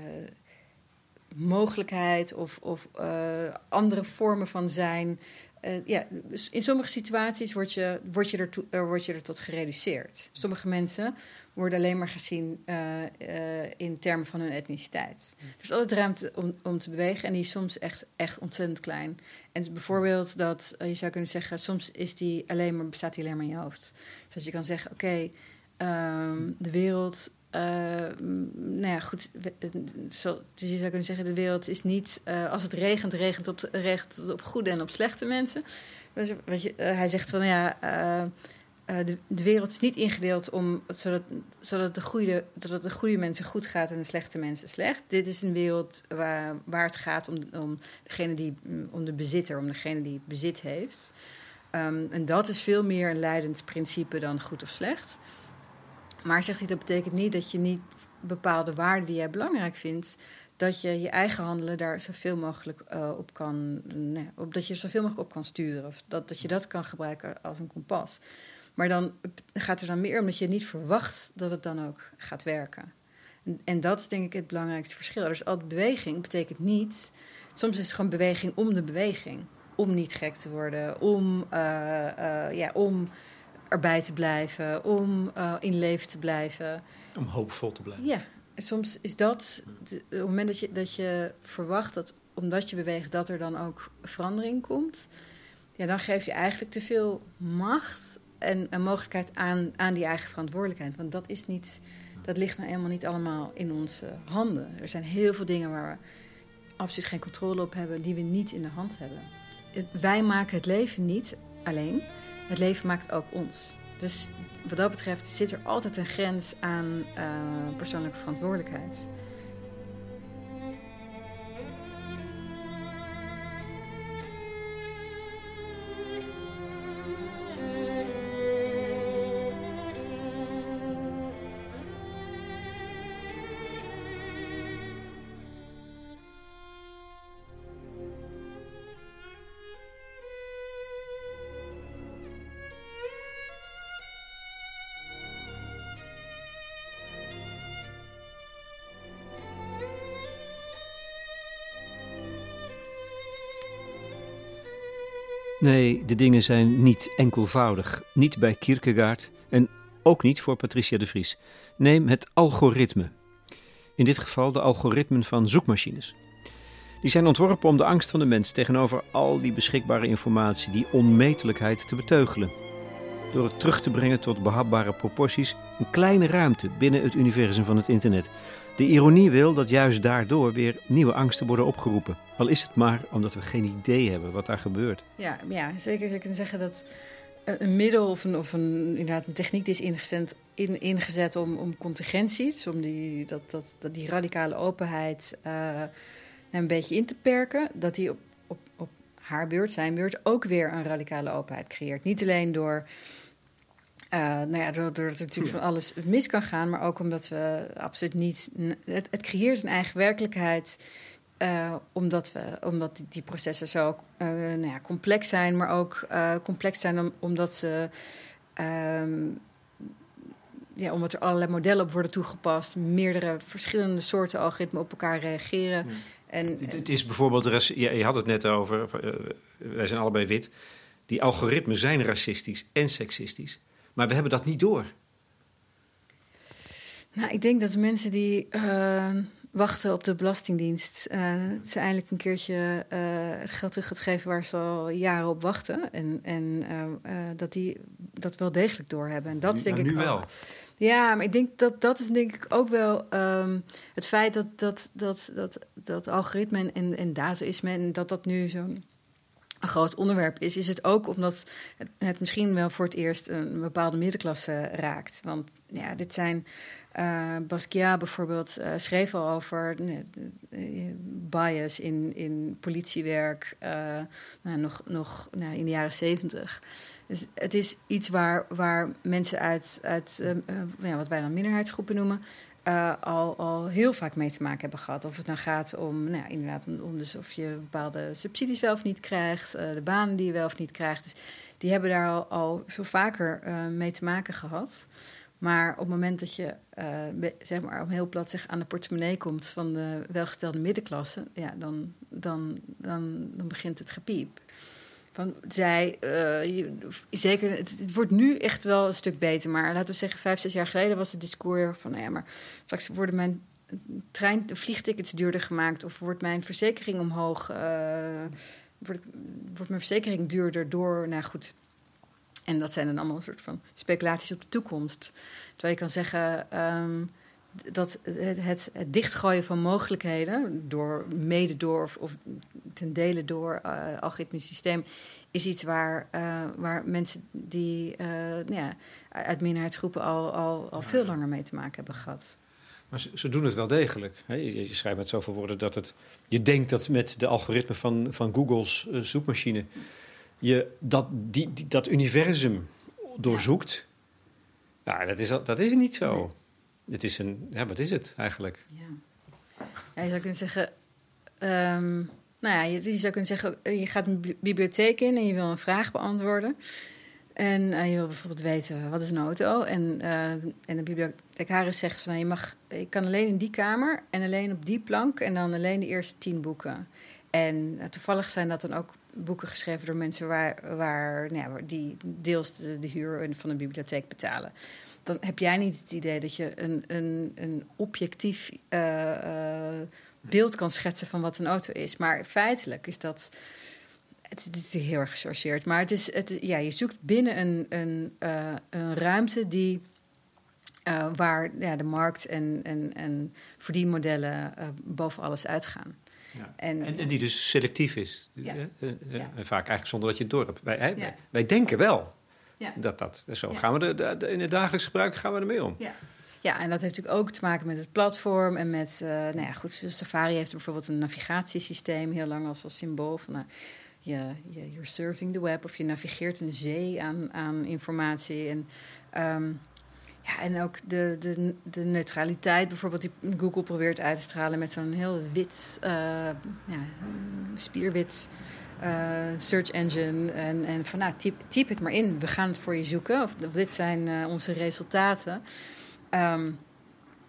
mogelijkheid of, of eh, andere vormen van zijn. Eh, ja, dus in sommige situaties word je, word, je er word je er tot gereduceerd. Sommige mensen worden alleen maar gezien eh, eh, in termen van hun etniciteit. Er is altijd ruimte om, om te bewegen en die is soms echt, echt ontzettend klein. En bijvoorbeeld dat eh, je zou kunnen zeggen, soms is die alleen maar, bestaat die alleen maar in je hoofd. Dus dat je kan zeggen, oké, ehm, de wereld. Eh, nou ja, goed. dus je zou kunnen zeggen: de wereld is niet. eh, als het regent, regent op, regent op goede en op slechte mensen. Dus, je, eh, hij zegt van ja. de, de wereld is niet ingedeeld om, zodat, zodat de goede, dat het de goede mensen goed gaat en de slechte mensen slecht. Dit is een wereld waar, waar het gaat om, om, degene die, mm, om de bezitter, om degene die bezit heeft. Ehm, en dat is veel meer een leidend principe dan goed of slecht. Maar zegt hij, dat betekent niet dat je niet bepaalde waarden die jij belangrijk vindt, dat je je eigen handelen daar zoveel mogelijk eh, op kan, op, dat je zoveel mogelijk op kan sturen. Of dat, dat je dat kan gebruiken als een kompas. Maar dan gaat er dan meer om dat je niet verwacht dat het dan ook gaat werken. En, en dat is denk ik het belangrijkste verschil. Dus altijd beweging betekent niet. Soms is het gewoon beweging om de beweging. Om niet gek te worden, om, eh, eh, ja, om erbij te blijven, om eh, in leven te blijven. Om hoopvol te blijven. Ja, en soms is dat, de- op het moment dat je, dat je verwacht dat omdat je beweegt, dat er dan ook verandering komt, ja, dan geef je eigenlijk te veel macht en een mogelijkheid aan, aan die eigen verantwoordelijkheid. Want dat is niet, dat ligt nou eenmaal niet allemaal in onze handen. Er zijn heel veel dingen waar we absoluut geen controle op hebben, die we niet in de hand hebben. Het- wij maken het leven niet alleen, het leven maakt ook ons. Dus wat dat betreft zit er altijd een grens aan eh, persoonlijke verantwoordelijkheid. Nee, de dingen zijn niet enkelvoudig. Niet bij Kierkegaard en ook niet voor Patricia de Vries. Neem het algoritme. In dit geval de algoritmen van zoekmachines. Die zijn ontworpen om de angst van de mens tegenover al die beschikbare informatie, die onmetelijkheid te beteugelen. Door het terug te brengen tot behapbare proporties, een kleine ruimte binnen het universum van het internet. De ironie wil dat juist daardoor weer nieuwe angsten worden opgeroepen. Al is het maar omdat we geen idee hebben wat daar gebeurt. Ja, ja zeker. Je kunt zeggen dat een middel of een, of een, inderdaad een techniek die is ingezet, in, ingezet om, om contingenties, om die, dat, dat, dat die radicale openheid uh, een beetje in te perken, dat die op haar beurt, zijn beurt, ook weer een radicale openheid creëert. Niet alleen door uh, nou ja, doordat er natuurlijk van alles mis kan gaan, maar ook omdat we absoluut niet. Het, het creëert een eigen werkelijkheid. Uh, omdat, we, omdat die, processen zo uh, nou ja, complex zijn, maar ook complex zijn om, omdat ze. Um, ja, omdat er allerlei modellen op worden toegepast, meerdere verschillende soorten algoritmen op elkaar reageren. En, het is bijvoorbeeld, je, had het net over, wij zijn allebei wit. Die algoritmen zijn racistisch en seksistisch. Maar we hebben dat niet door. Nou, ik denk dat mensen die uh, wachten op de Belastingdienst... Uh, ze eindelijk een keertje uh, het geld terug gaat geven waar ze al jaren op wachten. En, en dat die dat wel degelijk doorhebben. En dat nu, denk ik nu wel. Ja, maar ik denk dat dat is denk ik ook wel um, het feit dat, dat, dat, dat, dat algoritme en, en dataïsme... en dat dat nu zo'n een groot onderwerp is, is het ook omdat het, misschien wel voor het eerst een bepaalde middenklasse raakt. Want ja, dit zijn. Uh, Basquiat bijvoorbeeld uh, schreef al over uh, bias in, in politiewerk nou, nog, nog nou, in de jaren zeventig. Dus het is iets waar, waar mensen uit, uit ja, wat wij dan minderheidsgroepen noemen, uh, al, al heel vaak mee te maken hebben gehad. Of het nou gaat om, nou ja, inderdaad, om, dus of je bepaalde subsidies wel of niet krijgt, uh, de banen die je wel of niet krijgt. Dus die hebben daar al, al veel vaker uh, mee te maken gehad. Maar op het moment dat je, zeg maar, om heel plat aan de portemonnee komt van de welgestelde middenklasse, ja, dan, dan, dan, dan begint het gepiep. Van zij, uh, zeker, het, wordt nu echt wel een stuk beter. Maar laten we zeggen, vijf, zes jaar geleden was het discours van... Nou ja, maar straks worden mijn trein, vliegtickets duurder gemaakt... of wordt mijn verzekering omhoog... Uh, wordt, wordt mijn verzekering duurder door... Nou goed, en dat zijn dan allemaal een soort van speculaties op de toekomst. Terwijl je kan zeggen... Um, dat het, het, het, dichtgooien van mogelijkheden, door, mede door of, of ten dele door uh, algoritmisch systeem, is iets waar, uh, waar mensen die uh, nou ja, uit minderheidsgroepen al, al, al veel langer mee te maken hebben gehad. Maar ze, ze doen het wel degelijk. Hè? Je, je, schrijft met zoveel woorden dat het. Je denkt dat met de algoritme van, van Google's zoekmachine. je dat, die, die, dat universum doorzoekt. Ja. Nou, dat is, dat is niet zo. Het is een, ja, wat is het eigenlijk? Ja, je zou kunnen zeggen, um, nou ja, je, zou kunnen zeggen, je gaat een bibliotheek in en je wil een vraag beantwoorden. En uh, je wil bijvoorbeeld weten, wat is een auto? En, uh, en de bibliothecaris zegt van, nou, je, mag, je kan alleen in die kamer en alleen op die plank en dan alleen de eerste tien boeken. En uh, toevallig zijn dat dan ook boeken geschreven door mensen waar, waar, nou ja, die deels de, de huur van een bibliotheek betalen dan heb jij niet het idee dat je een, een, een objectief uh, uh, beeld kan schetsen van wat een auto is. Maar feitelijk is dat. Het, het is heel erg gechargeerd. Maar het is, het, ja, je zoekt binnen een, een, uh, een ruimte die. waar ja, de markt en, en, en verdienmodellen boven alles uitgaan. Ja. En, en, en, die dus selectief is. Ja. Vaak eigenlijk zonder dat je het door hebt. Wij, wij, wij denken wel ja. Dat, dat, zo gaan we de, de, in het dagelijks gebruik gaan we ermee om. Ja. Ja, en dat heeft natuurlijk ook te maken met het platform en met, uh, nou ja, goed, Safari heeft bijvoorbeeld een navigatiesysteem heel lang als, als symbool van, uh, je, je, you're surfing the web of je navigeert een zee aan, aan informatie. En, um, ja, en ook de, de, de neutraliteit bijvoorbeeld die Google probeert uit te stralen met zo'n heel wit, uh, ja, spierwit uh, search engine. En, en van nou, typ, typ, het maar in. We gaan het voor je zoeken. Of, of dit zijn uh, onze resultaten. Um,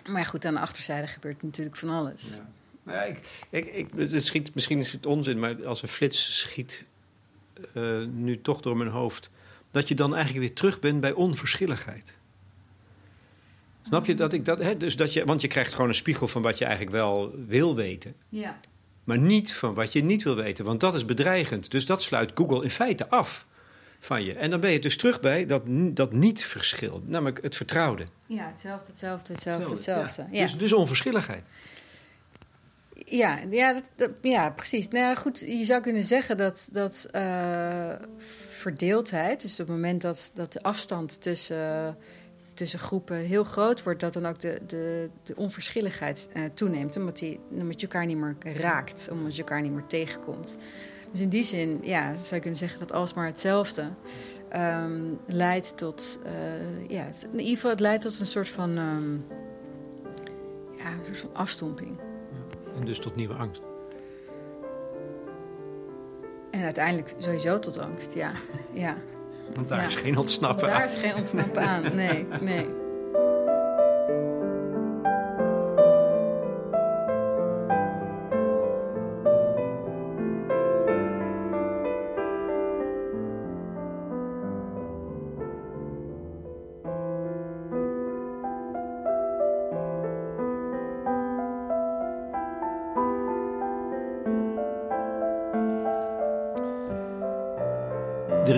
maar goed, aan de achterzijde gebeurt natuurlijk van alles. Ja. Nou ja, ik, ik, ik, het schiet, misschien is het onzin, maar als een flits schiet uh, nu toch door mijn hoofd. Dat je dan eigenlijk weer terug bent bij onverschilligheid. Snap je dat ik dat? Hè? Dus dat je, want je krijgt gewoon een spiegel van wat je eigenlijk wel wil weten. Ja. Maar niet van wat je niet wil weten, want dat is bedreigend. Dus dat sluit Google in feite af van je. En dan ben je dus terug bij dat, dat niet-verschil, namelijk het vertrouwde. Ja, hetzelfde, hetzelfde, hetzelfde, hetzelfde. Ja. Dus, dus onverschilligheid. Ja, ja, dat, ja precies. Nou ja, goed, je zou kunnen zeggen dat, dat uh, verdeeldheid, dus op het moment dat, dat de afstand tussen, tussen groepen heel groot wordt, dat dan ook de, de, de onverschilligheid uh, toeneemt, omdat, die, omdat je elkaar niet meer raakt, omdat je elkaar niet meer tegenkomt. Dus in die zin, ja, zou je kunnen zeggen dat alsmaar hetzelfde um, leidt tot, uh, ja, in ieder geval het leidt tot een soort van, um, ja, een soort van afstomping. En dus tot nieuwe angst. En uiteindelijk sowieso tot angst, ja. ja. Want daar is geen ontsnappen aan. Daar is geen ontsnappen aan, nee, nee.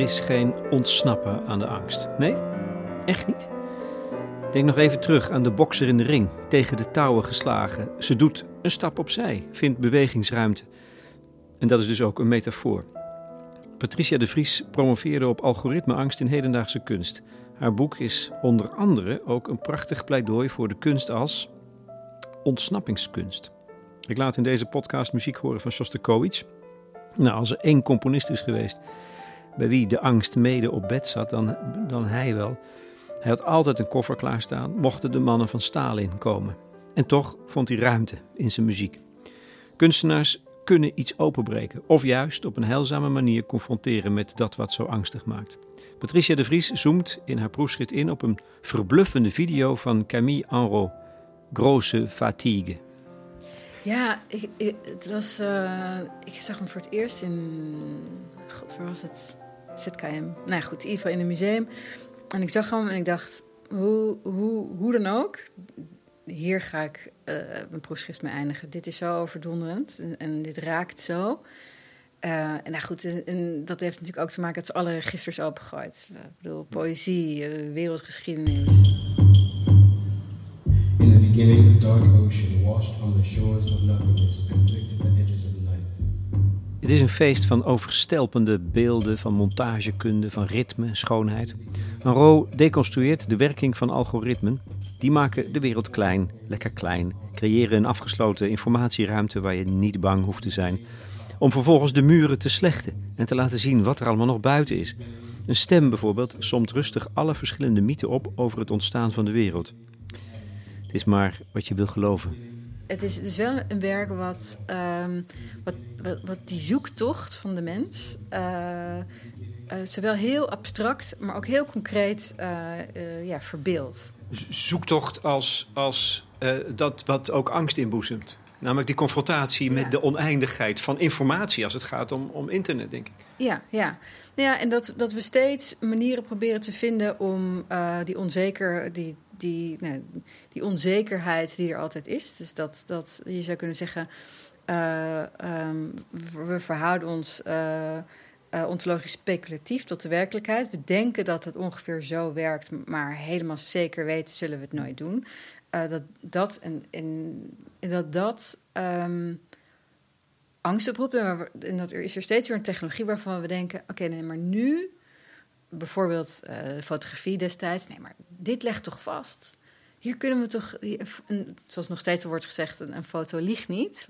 Is geen ontsnappen aan de angst. Nee, echt niet. Denk nog even terug aan de bokser in de ring, tegen de touwen geslagen. Ze doet een stap opzij, vindt bewegingsruimte. En dat is dus ook een metafoor. Patricia de Vries promoveerde op algoritmeangst in hedendaagse kunst. Haar boek is onder andere ook een prachtig pleidooi voor de kunst als ontsnappingskunst. Ik laat in deze podcast muziek horen van Shostakovich. Nou, als er één componist is geweest bij wie de angst mede op bed zat, dan, dan hij wel. Hij had altijd een koffer klaarstaan, mochten de mannen van Stalin komen. En toch vond hij ruimte in zijn muziek. Kunstenaars kunnen iets openbreken, of juist op een heilzame manier confronteren met dat wat zo angstig maakt. Patricia de Vries zoomt in haar proefschrift in op een verbluffende video van Camille Enro, Grosse Fatigue. Ja, het was, uh, ik zag hem voor het eerst in. God, waar was het? ZKM. Nou goed, in ieder geval in een museum. En ik zag hem en ik dacht, hoe, hoe, hoe dan ook, hier ga ik uh, mijn proefschrift mee eindigen. Dit is zo overdonderend en, en dit raakt zo. Uh, en nou goed, en dat heeft natuurlijk ook te maken dat ze alle registers opengooit. Ik bedoel, poëzie, uh, wereldgeschiedenis. In the beginning, a dark ocean washed on the shores of nothingness and het is een feest van overstelpende beelden, van montagekunde, van ritme schoonheid. Monroe deconstrueert de werking van algoritmen. Die maken de wereld klein, lekker klein, creëren een afgesloten informatieruimte waar je niet bang hoeft te zijn. Om vervolgens de muren te slechten en te laten zien wat er allemaal nog buiten is. Een stem bijvoorbeeld somt rustig alle verschillende mythen op over het ontstaan van de wereld. Het is maar wat je wil geloven het is dus wel een werk wat, um, wat, wat, wat, die zoektocht van de mens, uh, uh, zowel heel abstract, maar ook heel concreet uh, ja, verbeeldt. Zoektocht als, als dat wat ook angst inboezemt. Namelijk die confrontatie met de oneindigheid van informatie als het gaat om, om internet, denk ik. Ja, ja. ja en dat, dat we steeds manieren proberen te vinden om die onzeker, die, die, nou, die onzekerheid die er altijd is. Dus dat, dat je zou kunnen zeggen, uh, um, we verhouden ons uh, uh, ontologisch speculatief tot de werkelijkheid. We denken dat het ongeveer zo werkt, maar helemaal zeker weten zullen we het nooit doen. dat dat en, en, dat dat um, angst oproept. En dat er is er steeds weer een technologie waarvan we denken: oké, nee, maar nu bijvoorbeeld uh, fotografie destijds. Nee, maar dit legt toch vast hier kunnen we toch, zoals nog steeds wordt gezegd, een, een foto liegt niet.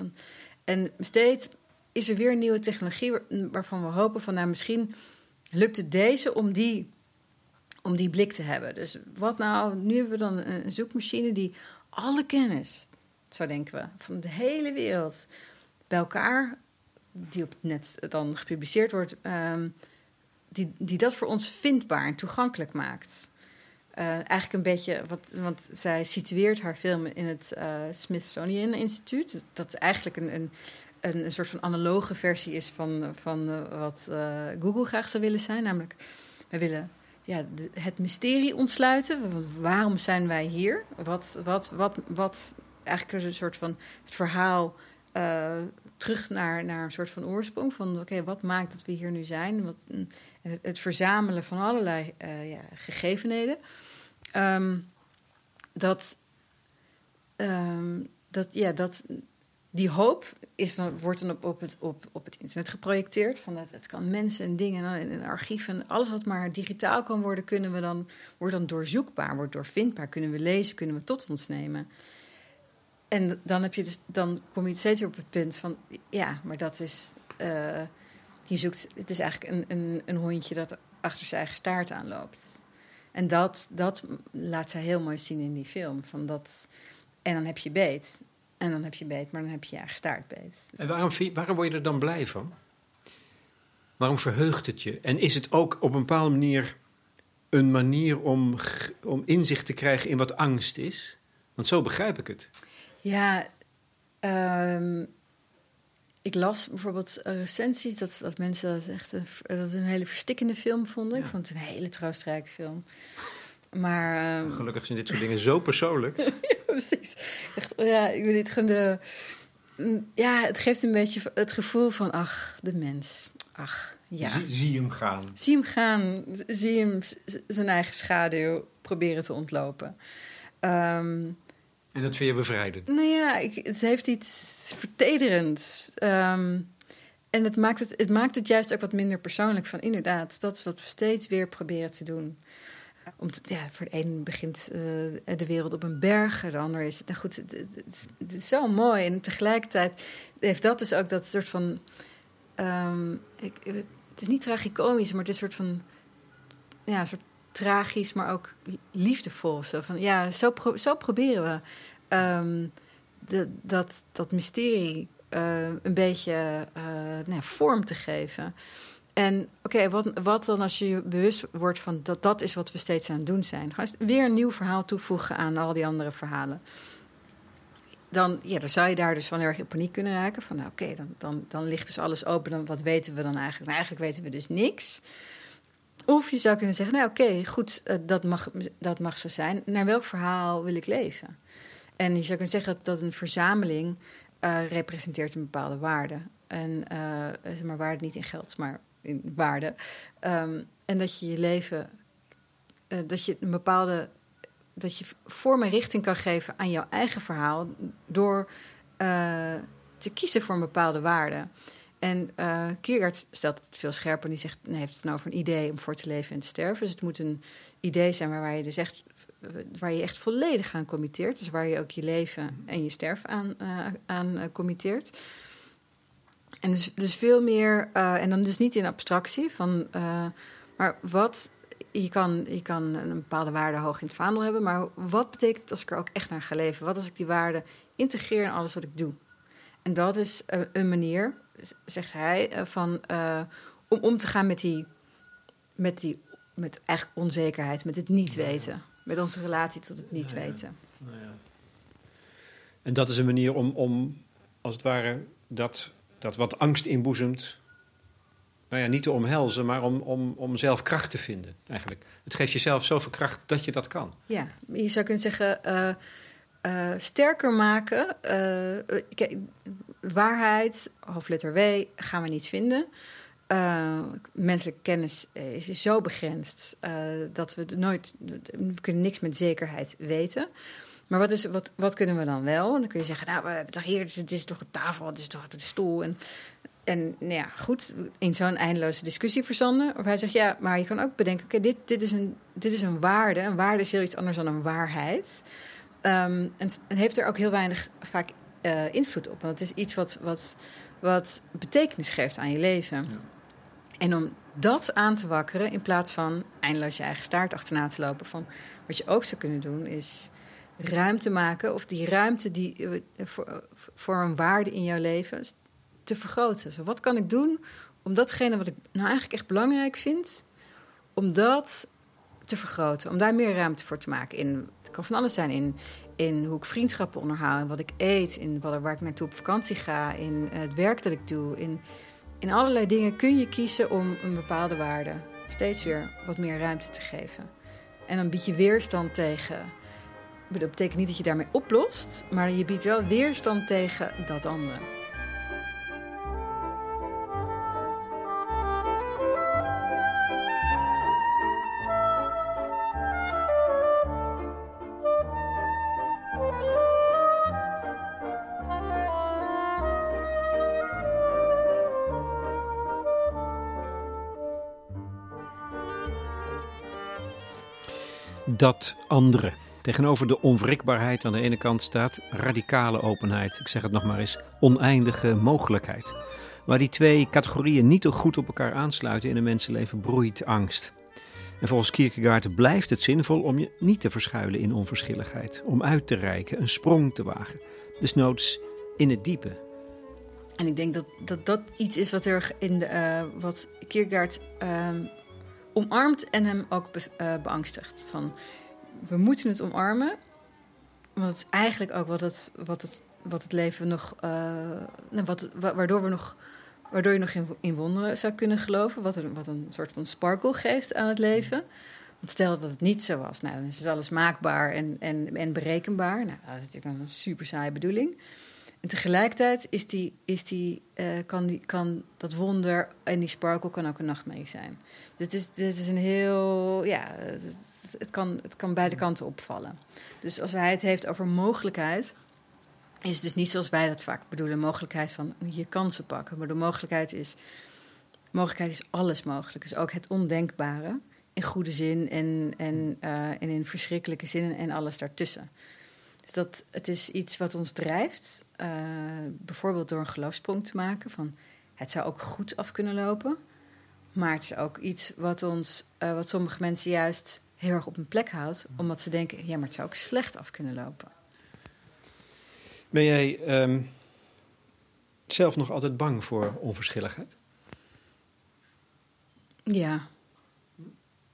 En steeds is er weer nieuwe technologie waarvan we hopen van, nou misschien lukt het deze om die, om die blik te hebben. Dus wat nou, nu hebben we dan een zoekmachine die alle kennis, zo denken we, van de hele wereld bij elkaar, die op net dan gepubliceerd wordt, um, die, die dat voor ons vindbaar en toegankelijk maakt. Uh, eigenlijk een beetje, wat, want zij situeert haar film in het uh, Smithsonian Instituut. Dat eigenlijk een, een, een, soort van analoge versie is van, van uh, wat Google graag zou willen zijn. Namelijk, wij willen ja, het mysterie ontsluiten. Waarom zijn wij hier? Wat, wat, wat, wat eigenlijk een soort van het verhaal eh, terug naar, naar een soort van oorsprong. Van oké, wat maakt dat we hier nu zijn? Wat, en het, verzamelen van allerlei uh, ja, gegevenheden. Ehm, dat, um, dat, ja, dat, die hoop is dan, wordt dan op, op, het, op, op het internet geprojecteerd. Van dat, het kan mensen en dingen en, en archieven. Alles wat maar digitaal kan worden, kunnen we dan, wordt dan doorzoekbaar, wordt doorvindbaar. Kunnen we lezen, kunnen we tot ons nemen. En dan, heb je dus, dan kom je steeds op het punt van... ja, maar dat is... Uh, je zoekt, het is eigenlijk een, een, een hondje dat achter zijn eigen staart aanloopt. En dat, dat laat zij heel mooi zien in die film. Van dat, en dan heb je beet. En dan heb je beet, maar dan heb je je eigen staartbeet. En waarom, waarom word je er dan blij van? Waarom verheugt het je? En is het ook op een bepaalde manier een manier om, om inzicht te krijgen in wat angst is? Want zo begrijp ik het. Ja, um, ik las bijvoorbeeld recensies dat, dat mensen dat echt een, dat een hele verstikkende film vonden. Ik vond het een hele troostrijke film. Maar, um... Gelukkig zijn dit soort dingen zo persoonlijk. ja, precies. Echt, ja, ik niet, gewoon de, mm, ja, het geeft een beetje het gevoel van, ach, de mens. Ach, ja. Zie, zie hem gaan. Zie hem gaan. Zie hem zijn eigen schaduw proberen te ontlopen. Um, en dat vind je bevrijdend? Nou ja, ik, het heeft iets vertederends. Um, en het maakt het, het maakt het juist ook wat minder persoonlijk. Van inderdaad, dat is wat we steeds weer proberen te doen. Om ja, voor de een begint uh, de wereld op een berg, de ander is het. Nou goed, het, het, is zo mooi. En tegelijkertijd heeft dat dus ook dat soort van. Um, ik, het is niet tragicomisch, maar het is een soort van. Ja, een soort tragisch, maar ook liefdevol. Zo van, ja, zo, zo proberen we um, de, dat, dat mysterie uh, een beetje uh, nou, vorm te geven. En oké, wat, wat dan als je je bewust wordt van dat dat is wat we steeds aan het doen zijn? Weer een nieuw verhaal toevoegen aan al die andere verhalen. Dan, ja, dan zou je daar dus van erg in paniek kunnen raken. Van nou, oké, dan, dan, dan ligt dus alles open. Dan, wat weten we dan eigenlijk? Nou, eigenlijk weten we dus niks. Of je zou kunnen zeggen, nou oké, goed, uh, dat, mag, dat mag zo zijn. Naar welk verhaal wil ik leven? En je zou kunnen zeggen dat, dat een verzameling uh, representeert een bepaalde waarde. En uh, zeg maar waarde niet in geld, maar in waarde. Um, en dat je je leven, dat je een bepaalde, dat je vorm en richting kan geven aan jouw eigen verhaal door te kiezen voor een bepaalde waarde. En uh, Kierkegaard stelt het veel scherper. Die zegt, nee, heeft het nou over een idee om voor te leven en te sterven. Dus het moet een idee zijn waar je dus echt, waar je echt volledig aan committeert. Dus waar je ook je leven en je sterven aan, uh, aan committeert. En dus, dus veel meer, en dan dus niet in abstractie, van, maar wat, je kan, je kan een bepaalde waarde hoog in het vaandel hebben, maar wat betekent als ik er ook echt naar ga leven? Wat als ik die waarde integreer in alles wat ik doe? En dat is een manier zegt hij, eh, van, uh, om om te gaan met die, met die met eigenlijk onzekerheid, met het niet weten. Met onze relatie tot het niet weten. Nou ja. En dat is een manier om, om als het ware, dat, dat wat angst inboezemt, nou ja, niet te omhelzen, maar om, om, om zelf kracht te vinden, eigenlijk. Het geeft jezelf zoveel kracht dat je dat kan. Ja, je zou kunnen zeggen, uh, sterker maken. kijk, waarheid, hoofdletter W, gaan we niet vinden. Uh, menselijke kennis is zo begrensd dat we nooit, we kunnen niks met zekerheid weten. Maar wat, is, wat, wat kunnen we dan wel? Dan kun je zeggen, nou, we hebben toch hier, dit is toch een tafel, dit is toch de stoel. En, en nou ja, goed, in zo'n eindeloze discussie verzanden. Of hij zegt, ja, maar je kan ook bedenken, oké, dit, dit, is een, dit is een waarde. Een waarde is heel iets anders dan een waarheid. Um, en, en heeft er ook heel weinig vaak uh, invloed op. Want het is iets wat, wat, wat betekenis geeft aan je leven. Ja. En om dat aan te wakkeren, in plaats van eindeloos je eigen staart achterna te lopen. Van, wat je ook zou kunnen doen, is ruimte maken. Of die ruimte die, uh, voor, voor een waarde in jouw leven te vergroten. Zo, wat kan ik doen om datgene wat ik nou eigenlijk echt belangrijk vind, om dat te vergroten. Om daar meer ruimte voor te maken. In, kan van alles zijn. In, in hoe ik vriendschappen onderhoud, in wat ik eet, in wat, waar ik naartoe op vakantie ga, in het werk dat ik doe. In, in allerlei dingen kun je kiezen om een bepaalde waarde steeds weer wat meer ruimte te geven. En dan bied je weerstand tegen Dat betekent niet dat je daarmee oplost, maar je biedt wel weerstand tegen dat andere. Dat andere. Tegenover de onwrikbaarheid aan de ene kant staat radicale openheid. Ik zeg het nog maar eens, oneindige mogelijkheid. Waar die twee categorieën niet goed op elkaar aansluiten in een mensenleven broeit angst. En volgens Kierkegaard blijft het zinvol om je niet te verschuilen in onverschilligheid. Om uit te reiken, een sprong te wagen. Desnoods in het diepe. En ik denk dat dat, dat iets is wat, er in de, uh, wat Kierkegaard uh, omarmt en hem ook be, uh, beangstigt. Van, we moeten het omarmen, want het is eigenlijk ook wat het, wat het, wat het leven nog, uh, wat, waardoor we nog, waardoor je nog in, in wonderen zou kunnen geloven, wat een, wat een soort van sparkle geeft aan het leven. Want stel dat het niet zo was, nou, dan is alles maakbaar en, en, en berekenbaar. Nou, dat is natuurlijk een super saaie bedoeling. En tegelijkertijd is die, is die, uh, kan, die, kan dat wonder en die sparkle kan ook een nachtmerrie zijn. Dus het is, het is een heel. Ja, het, kan, het kan beide kanten opvallen. Dus als hij het heeft over mogelijkheid. Is het dus niet zoals wij dat vaak bedoelen: mogelijkheid van je kansen pakken. Maar de mogelijkheid is. Mogelijkheid is alles mogelijk. Dus ook het ondenkbare. In goede zin en, en, uh, en in verschrikkelijke zin en alles daartussen. Dus dat, het is iets wat ons drijft. Uh, bijvoorbeeld door een geloofsprong te maken. Van het zou ook goed af kunnen lopen. Maar het is ook iets wat, ons, uh, wat sommige mensen juist heel erg op een plek houdt. Omdat ze denken, ja, maar het zou ook slecht af kunnen lopen. Ben jij um, zelf nog altijd bang voor onverschilligheid? Ja.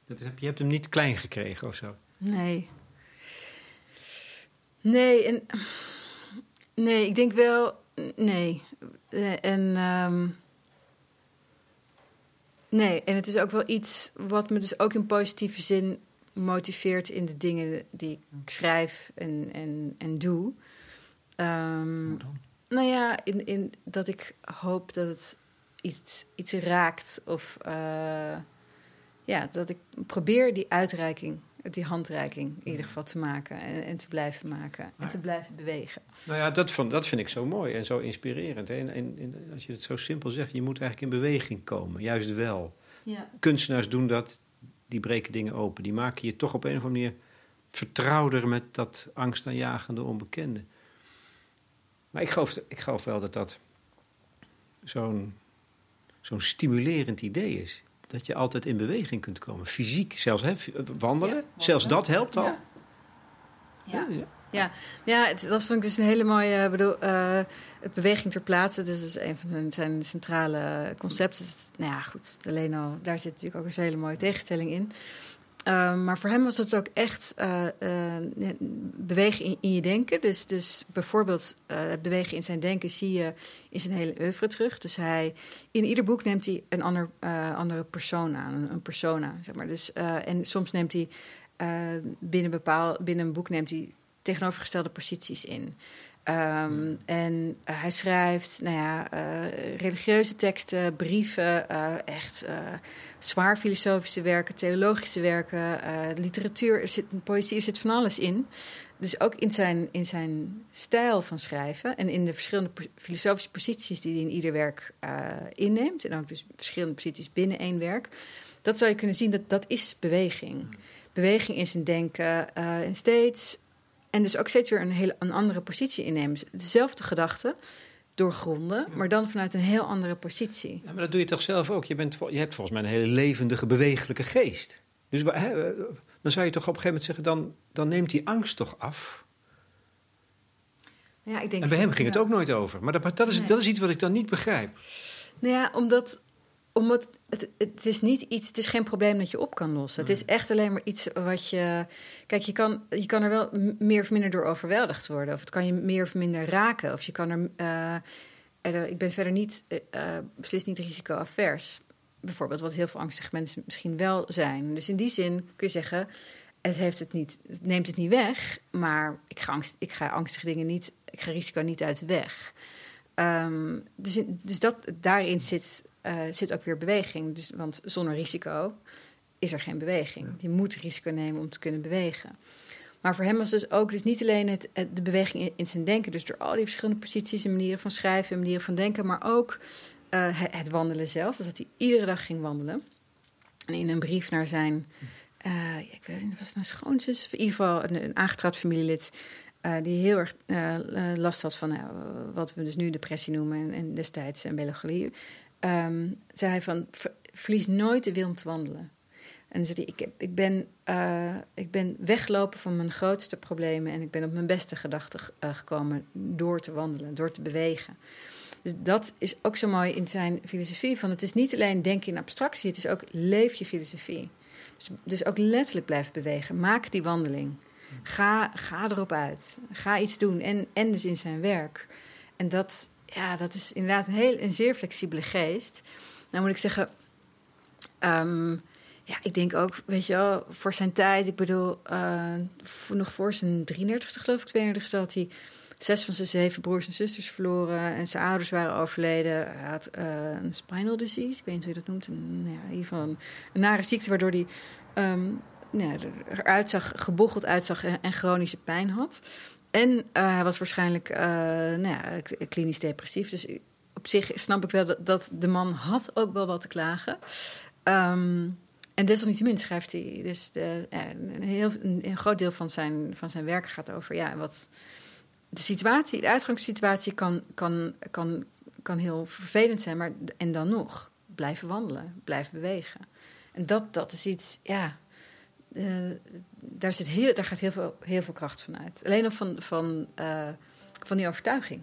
Dat is, je hebt hem niet klein gekregen of zo? Nee. Nee, en, nee, ik denk wel. Nee. En. Um, nee, en het is ook wel iets wat me dus ook in positieve zin motiveert in de dingen die ik schrijf en, en, en doe. Um? Nou ja, in, in, dat ik hoop dat het iets, iets raakt. Of uh, ja, dat ik probeer die uitreiking die handreiking in ieder geval te maken en, en te blijven maken en te blijven bewegen. Nou ja, dat, van, dat vind ik zo mooi en zo inspirerend. En, en, en, als je het zo simpel zegt, je moet eigenlijk in beweging komen, juist wel. Ja. Kunstenaars doen dat, die breken dingen open. Die maken je toch op een of andere manier vertrouwder met dat angstaanjagende onbekende. Maar ik geloof, ik geloof wel dat dat zo'n zo'n stimulerend idee is dat je altijd in beweging kunt komen. Fysiek, zelfs hè, wandelen. Zelfs dat helpt al. Ja, ja. ja. ja. ja het, dat vond ik dus een hele mooie... Uh, bedoel, uh, het beweging ter plaatse, dus dat is een van zijn centrale concepten. Nou ja, goed, alleen al, daar zit natuurlijk ook een hele mooie tegenstelling in. Uh, maar voor hem was het ook echt uh, uh, bewegen in, in, je denken. Dus, dus bijvoorbeeld het bewegen in zijn denken zie je in zijn hele oeuvre terug. Dus hij, in ieder boek neemt hij een ander, andere persoon aan, een, een, persona. Zeg maar. dus, en soms neemt hij binnen, bepaal, binnen een boek neemt hij tegenovergestelde posities in. Um, en uh, hij schrijft nou ja, uh, religieuze teksten, brieven, uh, echt zwaar filosofische werken, theologische werken, literatuur, er zit, poëzie, er zit van alles in. Dus ook in zijn, in zijn stijl van schrijven en in de verschillende filosofische posities die hij in ieder werk inneemt. En ook dus verschillende posities binnen één werk. Dat zou je kunnen zien, dat dat is beweging. Beweging in zijn denken en steeds en dus ook steeds weer een, hele, een andere positie innemen. Dezelfde gedachte doorgronden, maar dan vanuit een heel andere positie. Ja, maar dat doe je toch zelf ook? Je, bent, je hebt volgens mij een hele levendige, bewegelijke geest. Dus hè, dan zou je toch op een gegeven moment zeggen, dan, dan neemt die angst toch af? Ja, ik denk en bij hem ging het ook nooit over. Maar dat, dat, is, dat is iets wat ik dan niet begrijp. Nou ja, omdat omdat het, het is niet iets, het is geen probleem dat je op kan lossen. Het is echt alleen maar iets wat je. Kijk, je kan, je kan er wel meer of minder door overweldigd worden. Of het kan je meer of minder raken. Of je kan er. Uh, ik ben verder niet, uh, beslist niet risicoavers. Bijvoorbeeld, wat heel veel angstige mensen misschien wel zijn. Dus in die zin kun je zeggen. het, heeft het, niet, het neemt het niet weg, maar ik ga, angst, ik ga angstige dingen niet, ik ga risico niet uit de weg. Ehm, dus, dus dat, daarin zit, uh, zit ook weer beweging. Dus, want zonder risico is er geen beweging. Je moet risico nemen om te kunnen bewegen. Maar voor hem was dus ook dus niet alleen het, de beweging in, zijn denken, dus door al die verschillende posities en manieren van schrijven en manieren van denken, maar ook uh, het, wandelen zelf. Dus dat hij iedere dag ging wandelen. En in een brief naar zijn, uh, ik weet niet, was het nou schoonzus, in ieder geval een, een familielid, uh, die heel erg last had van wat we dus nu depressie noemen en, en destijds en melancholie. Um, zei hij van, verlies nooit de wil om te wandelen. En dan zei hij, ik, ik, ben, uh, ik ben weggelopen van mijn grootste problemen en ik ben op mijn beste gedachten uh, gekomen door te wandelen, door te bewegen. Dus dat is ook zo mooi in zijn filosofie. Van het is niet alleen denken in abstractie, het is ook leef je filosofie. Dus, dus ook letterlijk blijven bewegen. Maak die wandeling. Ga, ga erop uit. Ga iets doen. En, en dus in zijn werk. En dat, ja, dat is inderdaad een, heel, een zeer flexibele geest. Nou moet ik zeggen, um, ja, ik denk ook, weet je wel, voor zijn tijd. Ik bedoel, uh, nog voor zijn 33ste, geloof ik, 32ste, had hij zes van zijn zeven broers en zusters verloren. En zijn ouders waren overleden. Hij had uh, een spinal disease, ik weet niet hoe je dat noemt. Een, nou ja, in ieder geval een, nare ziekte, waardoor hij um, ja, eruit zag, gebocheld uitzag en chronische pijn had. En uh, hij was waarschijnlijk nou ja, klinisch depressief. Dus op zich snap ik wel dat, dat, de man had ook wel wat te klagen. Um, en desalniettemin schrijft hij dus de, een, heel, een, groot deel van zijn, van zijn werk gaat over ja, wat de situatie, de uitgangssituatie kan, kan, kan, kan heel vervelend zijn, maar en dan nog blijven wandelen, blijven bewegen. En dat, dat is iets, ja, uh, daar, zit heel, daar gaat heel veel, heel veel kracht van uit. Alleen al van, van, uh, van die overtuiging.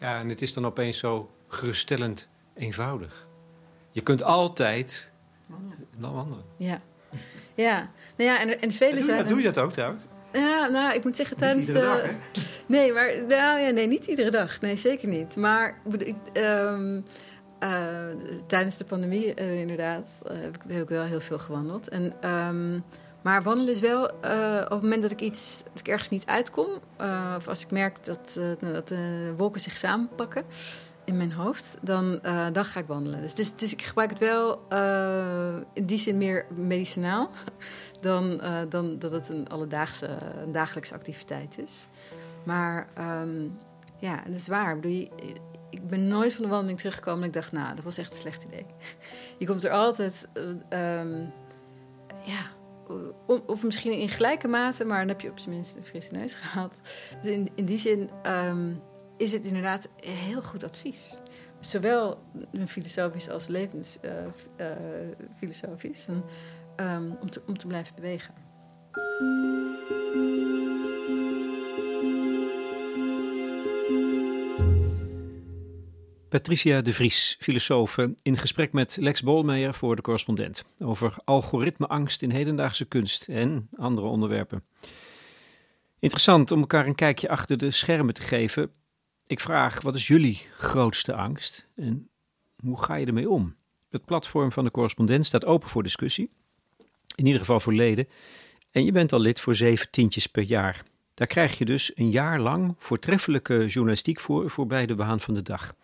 Ja, en het is dan opeens zo geruststellend eenvoudig. Je kunt altijd dan wandelen. Ja. Ja, nou ja, en, en vele zijn... Doe je dat ook trouwens? Ja, nou, ik moet zeggen tijdens de... Dag, nee, maar nou, ja, nee, niet iedere dag. Nee, zeker niet. Maar ik, um, uh, tijdens de pandemie uh, inderdaad uh, heb, ik, heb, wel heel veel gewandeld. En, um, maar wandelen is wel op het moment dat ik iets, ik ergens niet uitkom, of als ik merk dat, dat de wolken zich samenpakken, in mijn hoofd, dan, dan ga ik wandelen. Dus, dus, ik gebruik het wel in die zin meer medicinaal dan, dan dat het een alledaagse, een dagelijkse activiteit is. Maar um, ja, dat is waar. Ik, bedoel, ik ben nooit van de wandeling teruggekomen en ik dacht, nou, dat was echt een slecht idee. Je komt er altijd, um, ja, of misschien in gelijke mate, maar dan heb je op zijn minst een frisse neus gehad. Dus in, in die zin. Um, is het inderdaad heel goed advies. Zowel filosofisch als levensfilosofisch. Uh, uh, um, om, te, om te blijven bewegen. Patricia de Vries, filosoof, in gesprek met Lex Bolmeijer voor de correspondent over algoritmeangst in hedendaagse kunst en andere onderwerpen. Interessant om elkaar een kijkje achter de schermen te geven ik vraag, wat is jullie grootste angst en hoe ga je ermee om? Het platform van de correspondent staat open voor discussie, in ieder geval voor leden. En je bent al lid voor zeven tientjes per jaar. Daar krijg je dus een jaar lang voortreffelijke journalistiek voor voorbij de waan van de dag.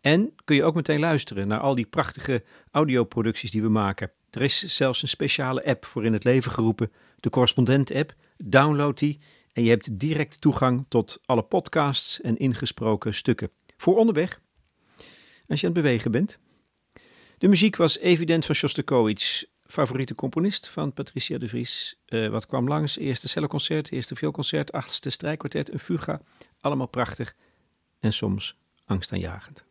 En kun je ook meteen luisteren naar al die prachtige audioproducties die we maken. Er is zelfs een speciale app voor in het leven geroepen, de Correspondent-app. Download die en je hebt direct toegang tot alle podcasts en ingesproken stukken. Voor onderweg, als je aan het bewegen bent. De muziek was evident van Shostakovich, favoriete componist van Patricia de Vries. Uh, wat kwam langs? Eerste celloconcert, eerste vioolconcert, achtste strijkkwartet, een fuga. Allemaal prachtig en soms angstaanjagend.